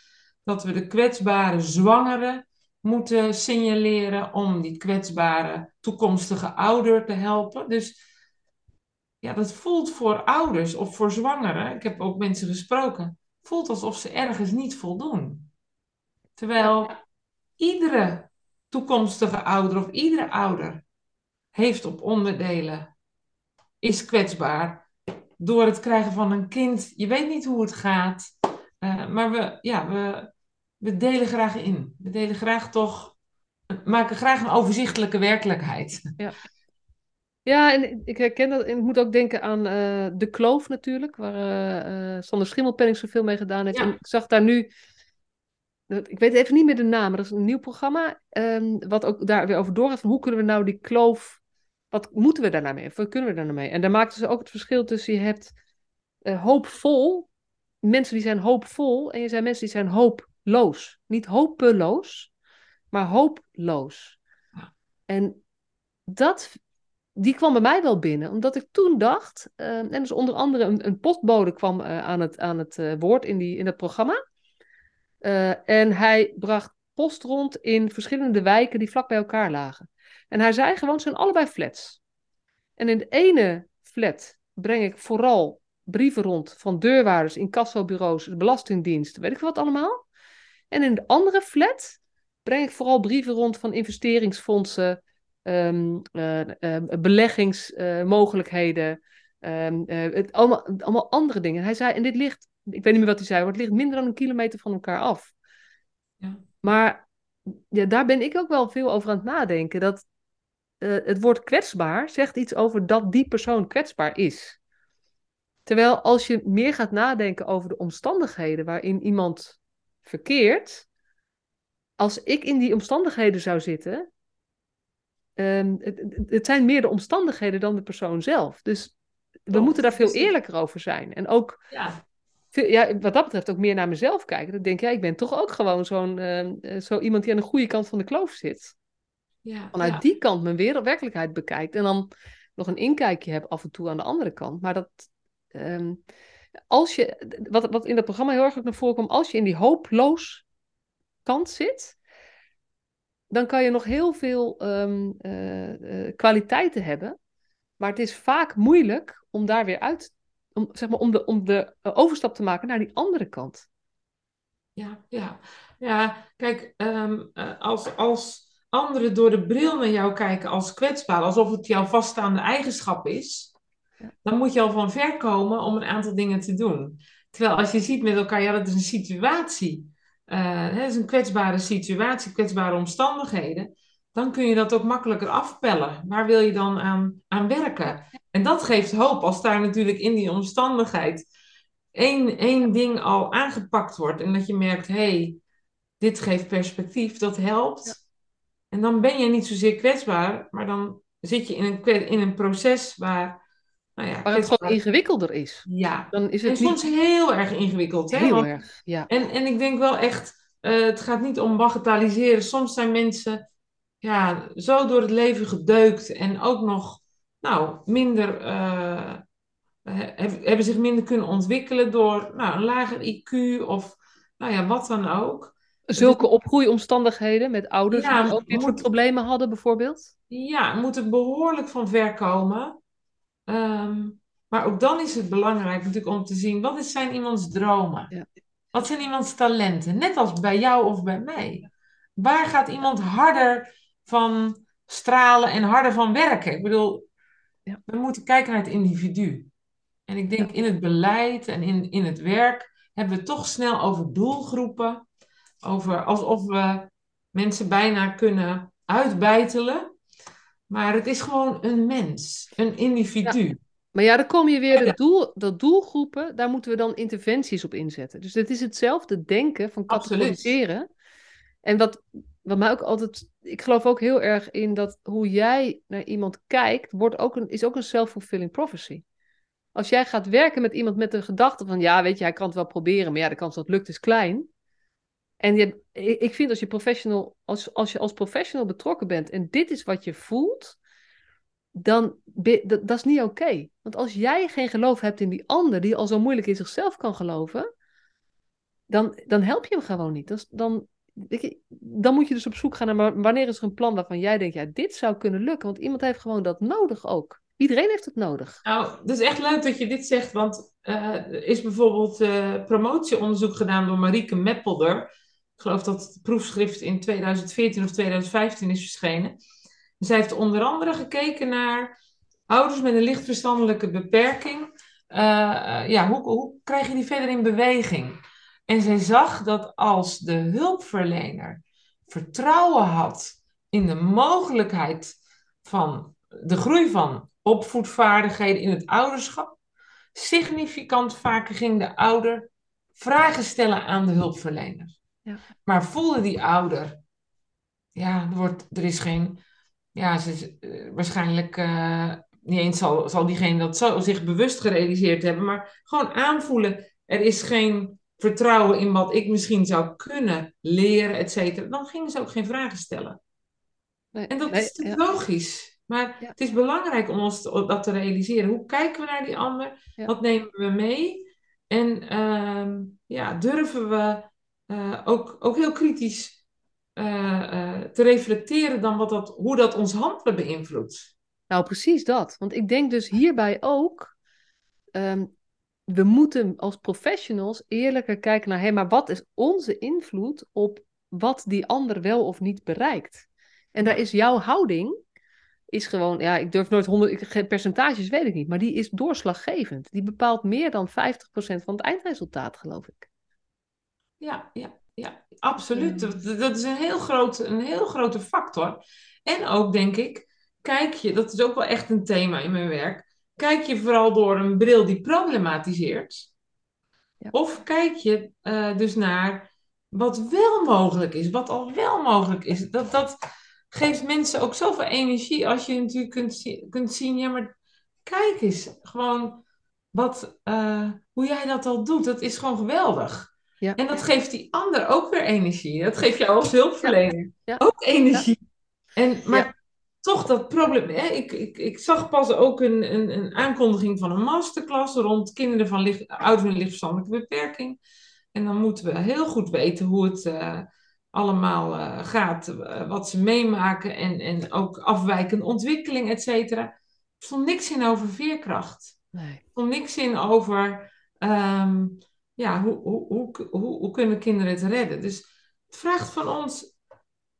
Dat we de kwetsbare zwangere moeten signaleren om die kwetsbare toekomstige ouder te helpen. Dus ja, dat voelt voor ouders of voor zwangeren, ik heb ook mensen gesproken, voelt alsof ze ergens niet voldoen. Terwijl iedere toekomstige ouder of iedere ouder heeft op onderdelen, is kwetsbaar door het krijgen van een kind. Je weet niet hoe het gaat, eh, maar we, ja, we, we delen graag in. We delen graag toch, maken graag een overzichtelijke werkelijkheid. Ja. Ja, en ik herken dat. En ik moet ook denken aan eh, De Kloof natuurlijk, waar eh, Sander Schimmelpenning zoveel mee gedaan heeft. Ja. En ik zag daar nu, ik weet even niet meer de naam, maar dat is een nieuw programma, ehm, wat ook daar weer over doorgaat van hoe kunnen we nou die kloof, wat moeten we daar nou mee? Wat kunnen we daar nou mee? En daar maakten ze ook het verschil tussen je hebt eh, hoopvol, mensen die zijn hoopvol, en je zijn mensen die zijn hooploos. Niet hopeloos, maar hooploos. En dat die kwam bij mij wel binnen, omdat ik toen dacht, eh, en dus onder andere een, een postbode kwam eh, aan het, aan het eh, woord in, die, in het programma. Eh, en hij bracht post rond in verschillende wijken die vlak bij elkaar lagen. En hij zei gewoon, het zijn allebei flats. En in de ene flat breng ik vooral brieven rond van deurwaarders, incassobureaus, de Belastingdienst, weet ik wat allemaal. En in de andere flat breng ik vooral brieven rond van investeringsfondsen, ehm, eh, eh, beleggingsmogelijkheden, ehm, eh, allemaal, allemaal andere dingen. Hij zei, en dit ligt, ik weet niet meer wat hij zei, maar het ligt minder dan een kilometer van elkaar af. Ja. Maar ja, daar ben ik ook wel veel over aan het nadenken. Dat eh, het woord kwetsbaar zegt iets over dat die persoon kwetsbaar is. Terwijl als je meer gaat nadenken over de omstandigheden waarin iemand verkeert, als ik in die omstandigheden zou zitten, ehm, het, het- zijn meer de omstandigheden dan de persoon zelf. Dus we moeten daar veel eerlijker over zijn. En ook, Ja, ja, wat dat betreft, ook meer naar mezelf kijken. Dan denk ik, ja, ik ben toch ook gewoon zo'n, eh, zo iemand die aan de goede kant van de kloof zit. ja, Vanuit ja. die kant mijn wereld, werkelijkheid bekijkt. En dan nog een inkijkje heb af en toe aan de andere kant. Maar dat, ehm, als je, wat, wat in dat programma heel erg ook naar voren komt, als je in die hooploos kant zit, dan kan je nog heel veel ehm, eh, eh, kwaliteiten hebben. Maar het is vaak moeilijk om daar weer uit, om, zeg maar, om de, om de eh, overstap te maken naar die andere kant. Ja, ja. Ja, kijk, ehm, eh, als, als anderen door de bril naar jou kijken als kwetsbaar, alsof het jouw vaststaande eigenschap is, Ja. dan moet je al van ver komen om een aantal dingen te doen. Terwijl als je ziet met elkaar, ja, dat is een situatie uh, het is een kwetsbare situatie, kwetsbare omstandigheden, dan kun je dat ook makkelijker afpellen. Waar wil je dan aan, aan werken? En dat geeft hoop als daar natuurlijk in die omstandigheid één, één ding al aangepakt wordt en dat je merkt, hé, hey, dit geeft perspectief, dat helpt. En dan ben je niet zozeer kwetsbaar, maar dan zit je in een, in een proces waar nou ja, waar het gewoon ingewikkelder is. Ja, dan is het en soms heel erg ingewikkeld. Hè? Heel erg, ja. En, en ik denk wel echt, uh, het gaat niet om bagatelliseren. Soms zijn mensen ja, zo door het leven gedeukt en ook nog nou, minder, uh, hebben zich minder kunnen ontwikkelen door nou, een lager IQ of nou ja, wat dan ook. Zulke opgroeiomstandigheden met ouders die ook dit soort problemen hadden bijvoorbeeld? Ja, moeten behoorlijk van ver komen. Ehm, maar ook dan is het belangrijk natuurlijk om te zien, wat zijn iemands dromen? Ja. Wat zijn iemands talenten? Net als bij jou of bij mij. Waar gaat iemand harder van stralen en harder van werken? Ik bedoel, ja. we moeten kijken naar het individu. En ik denk in het beleid en in, in het werk hebben we toch snel over doelgroepen. Over alsof we mensen bijna kunnen uitbijtelen. Maar het is gewoon een mens, een individu. Maar ja, dan kom je weer, dat, doel, dat doelgroepen, daar moeten we dan interventies op inzetten. Dus het is hetzelfde denken van categoriseren. En wat, wat mij ook altijd, ik geloof ook heel erg in dat hoe jij naar iemand kijkt, wordt ook een, is ook een self-fulfilling prophecy. Als jij gaat werken met iemand met een gedachte van, ja, weet je, hij kan het wel proberen, maar ja, de kans dat het lukt is klein. En je, ik vind als je, professional, als, als je als professional betrokken bent en dit is wat je voelt, dan dat, dat is niet oké. Want als jij geen geloof hebt in die ander, die al zo moeilijk in zichzelf kan geloven, dan, dan help je hem gewoon niet. Dan, dan moet je dus op zoek gaan naar wanneer is er een plan waarvan jij denkt, ja, dit zou kunnen lukken. Want iemand heeft gewoon dat nodig ook. Iedereen heeft het nodig. Nou, het is echt leuk dat je dit zegt, want er is bijvoorbeeld uh, promotieonderzoek gedaan door Marieke Meppelder ik geloof dat het proefschrift in 2014 of 2015 is verschenen. zij heeft onder andere gekeken naar ouders met een lichtverstandelijke beperking. Uh, ja, hoe, hoe krijg je die verder in beweging? En zij zag dat als de hulpverlener vertrouwen had in de mogelijkheid van de groei van opvoedvaardigheden in het ouderschap, significant vaker ging de ouder vragen stellen aan de hulpverlener. Ja. Maar voelde die ouder, ja, er, wordt, er is geen, ja, ze, uh, waarschijnlijk uh, niet eens zal, zal diegene dat zo, zich bewust gerealiseerd hebben, maar gewoon aanvoelen, er is geen vertrouwen in wat ik misschien zou kunnen leren, et cetera. Dan gingen ze ook geen vragen stellen. Nee, en dat is logisch. Maar het is belangrijk om ons dat te realiseren. Hoe kijken we naar die ander? Wat nemen we mee? En uh, ja, durven we uh, ook, ook heel kritisch uh, te reflecteren dan wat dat, hoe dat ons handelen beïnvloedt. Nou, precies dat. Want ik denk dus hierbij ook, um, we moeten als professionals eerlijker kijken naar, hé, maar wat is onze invloed op wat die ander wel of niet bereikt? En daar is jouw houding, is gewoon, ja, ik durf nooit honderd, percentages weet ik niet, maar die is doorslaggevend. Die bepaalt meer dan 50% van het eindresultaat, geloof ik. Ja, ja, ja absoluut. Dat, is een heel, groot, een heel grote factor. En ook, denk ik, kijk je, dat is ook wel echt een thema in mijn werk, kijk je vooral door een bril die problematiseert? Ja. Of kijk je uh, dus naar wat wel mogelijk is, wat al wel mogelijk is? Dat, dat geeft mensen ook zoveel energie als je natuurlijk kunt, kunt zien, ja, maar kijk eens, gewoon wat, uh, hoe jij dat al doet, dat is gewoon geweldig. Ja. En dat geeft die ander ook weer energie. Dat geeft jou als hulpverlener ja. ook energie. En, maar toch dat probleem. Hè? Ik, ik, ik zag pas ook een, een, een aankondiging van een masterclass rond kinderen van licht, ouders met lichtverstandelijke beperking. En dan moeten we heel goed weten hoe het uh, allemaal uh, gaat, uh, wat ze meemaken en, en ook afwijkende ontwikkeling, et cetera. Er stond niks in over veerkracht. Nee. Er stond niks in over um, ja, hoe, hoe, hoe, hoe, hoe kunnen kinderen het redden? Dus het vraagt van ons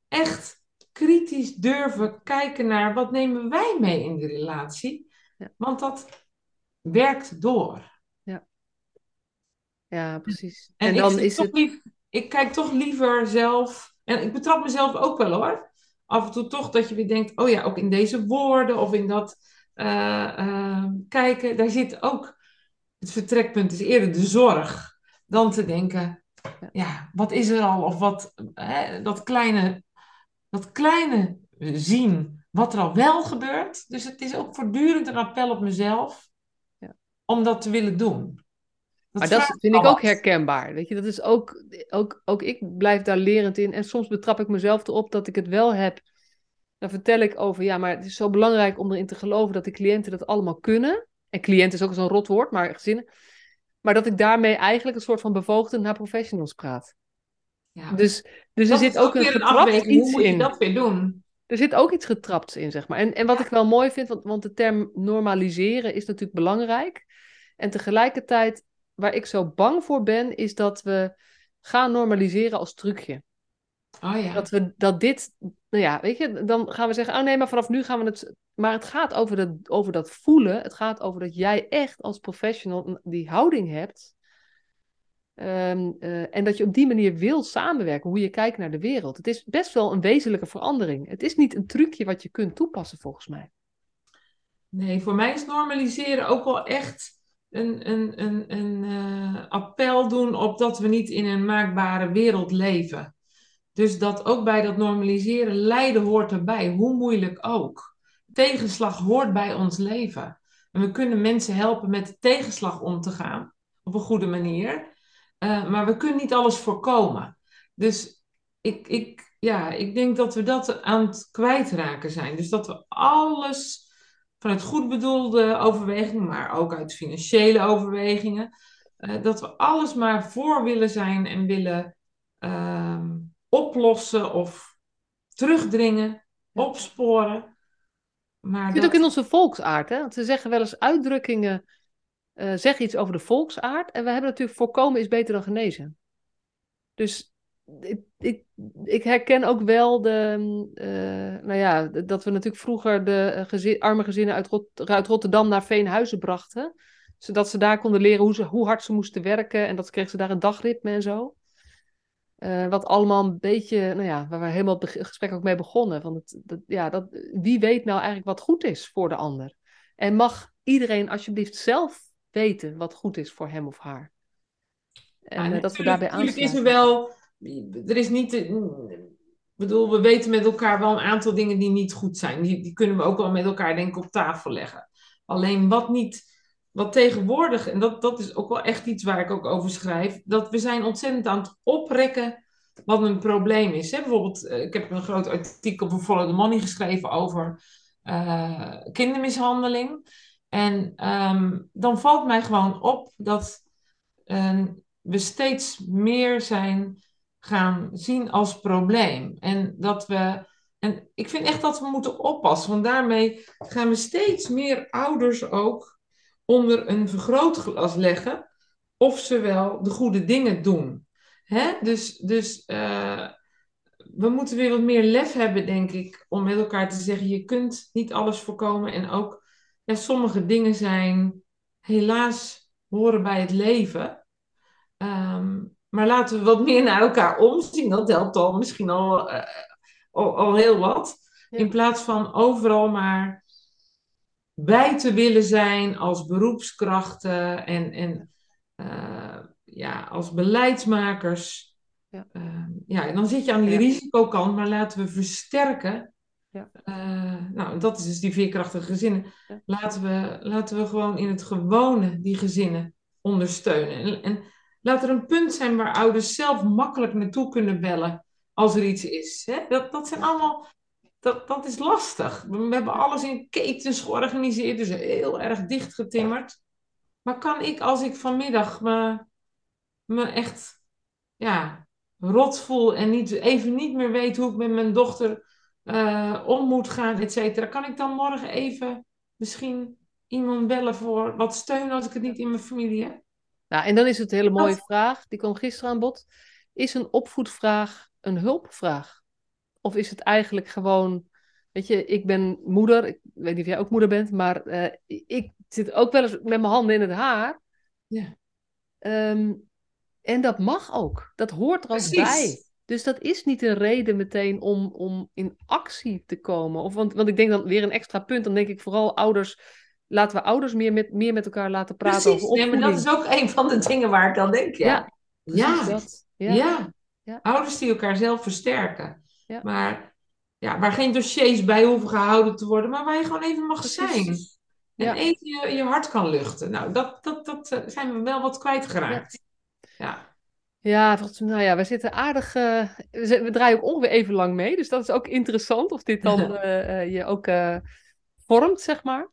echt kritisch durven kijken naar wat nemen wij mee in de relatie. Ja. Want dat werkt door. Ja, ja precies. En, en dan is het... Ik kijk toch liever zelf, en ik betrap mezelf ook wel hoor, af en toe toch dat je weer denkt, oh ja, ook in deze woorden of in dat uh, uh, kijken, daar zit ook, het vertrekpunt is eerder de zorg dan te denken, ja, wat is er al? Of wat, hè, dat kleine, dat kleine zien wat er al wel gebeurt. Dus het is ook voortdurend een appel op mezelf ja. om dat te willen doen. Dat maar dat vind ik ook herkenbaar. Weet je, dat is ook, ook, ook ik blijf daar lerend in. En soms betrap ik mezelf erop dat ik het wel heb. Dan vertel ik over, ja, maar het is zo belangrijk om erin te geloven dat de cliënten dat allemaal kunnen. En cliënt is ook zo'n rotwoord, maar gezinnen. Maar dat ik daarmee eigenlijk een soort van bevoogde naar professionals praat. Ja. Dus, dus er zit ook, een getrapt iets Hoe moet je in. dat weer doen? Er zit ook iets getrapt in, zeg maar. En, en wat ik wel mooi vind, want, want de term normaliseren is natuurlijk belangrijk. En tegelijkertijd, waar ik zo bang voor ben, is dat we gaan normaliseren als trucje. Oh ja. Dat we dat dit, nou ja, weet je, dan gaan we zeggen, oh nee, maar vanaf nu gaan we het. Maar het gaat over dat, over dat voelen. Het gaat over dat jij echt als professional die houding hebt. Ehm, eh, en dat je op die manier wil samenwerken, hoe je kijkt naar de wereld. Het is best wel een wezenlijke verandering. Het is niet een trucje wat je kunt toepassen, volgens mij. Nee, voor mij is normaliseren ook wel echt een, een, een, een uh, appel doen op dat we niet in een maakbare wereld leven. Dus dat ook bij dat normaliseren, lijden hoort erbij, hoe moeilijk ook. Tegenslag hoort bij ons leven. En we kunnen mensen helpen met de tegenslag om te gaan op een goede manier. Uh, maar we kunnen niet alles voorkomen. Dus ik, ik, ja, ik denk dat we dat aan het kwijtraken zijn. Dus dat we alles vanuit goed bedoelde overwegingen, maar ook uit financiële overwegingen, uh, dat we alles maar voor willen zijn en willen. Uh, oplossen of terugdringen, opsporen. Maar dat... ook in onze volksaard, hè? Want ze zeggen wel eens uitdrukkingen, uh, zeg iets over de volksaard. En we hebben natuurlijk voorkomen is beter dan genezen. Dus ik, ik, herken ook wel de, uh, nou ja, dat we natuurlijk vroeger de eh, arme gezinnen uit, uit Rotterdam naar Veenhuizen brachten. Zodat ze daar konden leren hoe, ze, hoe hard ze moesten werken. En dat kregen ze daar een dagritme en zo. Wat allemaal een beetje, nou ja, waar we helemaal het gesprek ook mee begonnen. Van het, ja, dat, wie weet nou eigenlijk wat goed is voor de ander? En mag iedereen alsjeblieft zelf weten wat goed is voor hem of haar? En uh, dat we daarbij aansluiten. is er wel, er is niet, ik bedoel, we weten met elkaar wel een aantal dingen die niet goed zijn. Die, die kunnen we ook wel met elkaar denk ik op tafel leggen. Alleen wat niet wat tegenwoordig, en dat, dat is ook wel echt iets waar ik ook over schrijf, dat we zijn ontzettend aan het oprekken wat een probleem is. Hè? Bijvoorbeeld, eh, ik heb een groot artikel voor Follow the Money geschreven over uh, kindermishandeling. En ehm, dan valt mij gewoon op dat uh, we steeds meer zijn gaan zien als probleem. En dat we. En ik vind echt dat we moeten oppassen, want daarmee gaan we steeds meer ouders ook onder een vergrootglas leggen of ze wel de goede dingen doen. Hè? Dus, dus uh, we moeten weer wat meer lef hebben, denk ik, om met elkaar te zeggen: je kunt niet alles voorkomen. En ook ja, sommige dingen zijn helaas horen bij het leven. Um, maar laten we wat meer naar elkaar omzien. Dat helpt al misschien al, uh, al, al, heel wat. Ja. In plaats van overal maar bij te willen zijn als beroepskrachten en, en uh, ja, als beleidsmakers. Ja. Uh, ja, dan zit je aan die ja. risicokant, maar laten we versterken. Ja. Uh, nou, dat is dus die veerkrachtige gezinnen. Ja. Laten, we, laten we gewoon in het gewone die gezinnen ondersteunen. En, en laat er een punt zijn waar ouders zelf makkelijk naartoe kunnen bellen als er iets is. Hè? Dat, dat zijn allemaal dat, dat is lastig. We hebben alles in ketens georganiseerd, dus heel erg dichtgetimmerd. Maar kan ik, als ik vanmiddag me, me echt ja, rot voel en niet, even niet meer weet hoe ik met mijn dochter uh, om moet gaan, et cetera, kan ik dan morgen even misschien iemand bellen voor wat steun als ik het niet in mijn familie heb? Nou, en dan is het een hele mooie dat... vraag, die kwam gisteren aan bod. Is een opvoedvraag een hulpvraag? Of is het eigenlijk gewoon, weet je, ik ben moeder, ik weet niet of jij ook moeder bent, maar uh, ik zit ook wel eens met mijn handen in het haar. Ja. Um, En dat mag ook. Dat hoort er ook Precies. bij. Dus dat is niet een reden meteen om, om in actie te komen. Of, want, want ik denk dan weer een extra punt. Dan denk ik vooral ouders. Laten we ouders meer met, meer met elkaar laten praten Precies, over nee, opvoeding. maar dat is ook een van de dingen waar ik dan denk, ja. Ja, Ja, dat. Ja. ja. Ja. Ouders die elkaar zelf versterken. Ja. Maar ja, waar geen dossiers bij hoeven gehouden te worden, maar waar je gewoon even mag Precies. zijn. En even je, je hart kan luchten. Nou, dat, dat, dat eh, zijn we wel wat kwijtgeraakt. Ja. Ja, volgens mij, nou ja, we zitten aardig. eh, we, draaien ook ongeveer even lang mee. Dus dat is ook interessant of dit dan eh, eh, je ook vormt, zeg maar.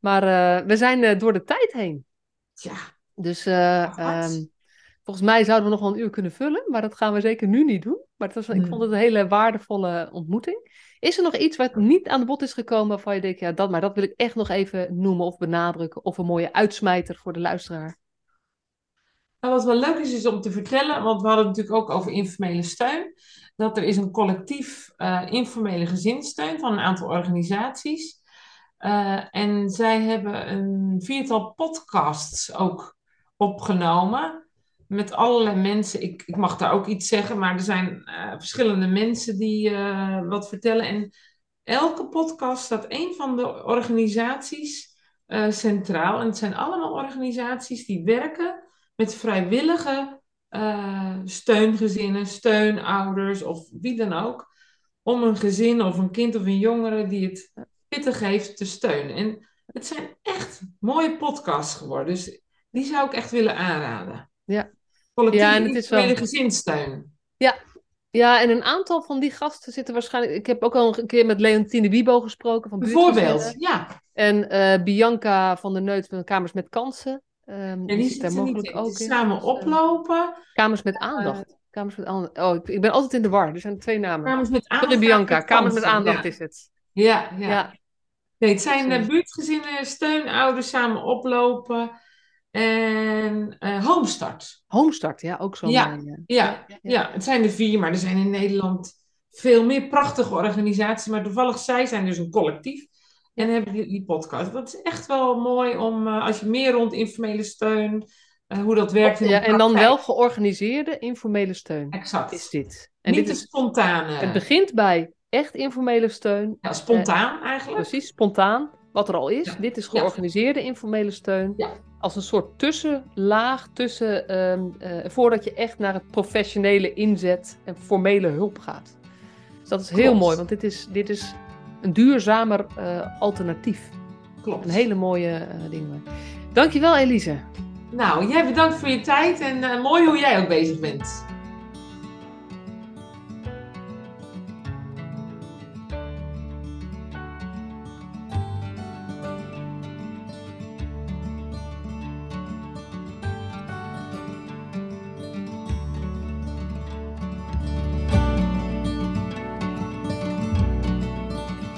Maar we zijn door de tijd heen. ja. Dus eh, ehm, volgens mij zouden we nog wel een uur kunnen vullen. Maar dat gaan we zeker nu niet doen. Maar het was, ik Hmm. vond het een hele waardevolle ontmoeting. Is er nog iets wat niet aan de bod is gekomen waarvan je denkt, ja, dat, maar dat wil ik echt nog even noemen of benadrukken? Of een mooie uitsmijter voor de luisteraar? Nou, wat wel leuk is, is om te vertellen, want we hadden het natuurlijk ook over informele steun. Dat er is een collectief eh, informele gezinssteun van een aantal organisaties. Eh, en zij hebben een viertal podcasts ook opgenomen. Met allerlei mensen. Ik, ik mag daar ook iets zeggen, maar er zijn eh, verschillende mensen die wat vertellen. En elke podcast staat een van de organisaties centraal. En het zijn allemaal organisaties die werken met vrijwillige eh, steungezinnen, steunouders of wie dan ook. Om een gezin of een kind of een jongere die het pittig heeft te steunen. En het zijn echt mooie podcasts geworden. Dus die zou ik echt willen aanraden. Ja. Collectieve Ja, en het is wel- individuele gezinssteun. Ja, en een aantal van die gasten zitten waarschijnlijk. Ik heb ook al een keer met Leontine Wiebo gesproken van Bijvoorbeeld, ja. En eh, Bianca van der Neut van Kamers met Kansen. Ehm, En die, zitten mogelijk ook in. samen Dus, eh, oplopen. Kamers met aandacht. Kamers met aandacht. Oh, ik, ik ben altijd in de war. Er zijn twee namen. Kamers met aandacht. Sorry Bianca, met Kamers met aandacht Ja, is het. ja. ja. Ja. Nee, het zijn eh, buurtgezinnen, steunouders samen oplopen. En eh Homestart. Homestart, ja, ook zo'n. Ja, eh, Ja, ja, het zijn er vier, maar er zijn in Nederland veel meer prachtige organisaties. Maar toevallig zij zijn dus een collectief. En hebben die, die podcast. Dat is echt wel mooi om, eh, als je meer rond informele steun, eh, hoe dat werkt. in Ja, en dan wel georganiseerde informele steun Exact. is dit. En Niet dit de is, spontane. het begint bij echt informele steun. ja, spontaan eigenlijk. Precies, spontaan, wat er al is. Ja. Dit is Ja. georganiseerde informele steun. Ja. Als een soort tussenlaag tussen, ehm, eh, voordat je echt naar het professionele inzet en formele hulp gaat. Dus dat is heel mooi, want dit is, dit is een duurzamer eh, alternatief. Klopt. Een hele mooie eh ding. Dankjewel Elise. Nou, jij bedankt voor je tijd en eh, mooi hoe jij ook bezig bent.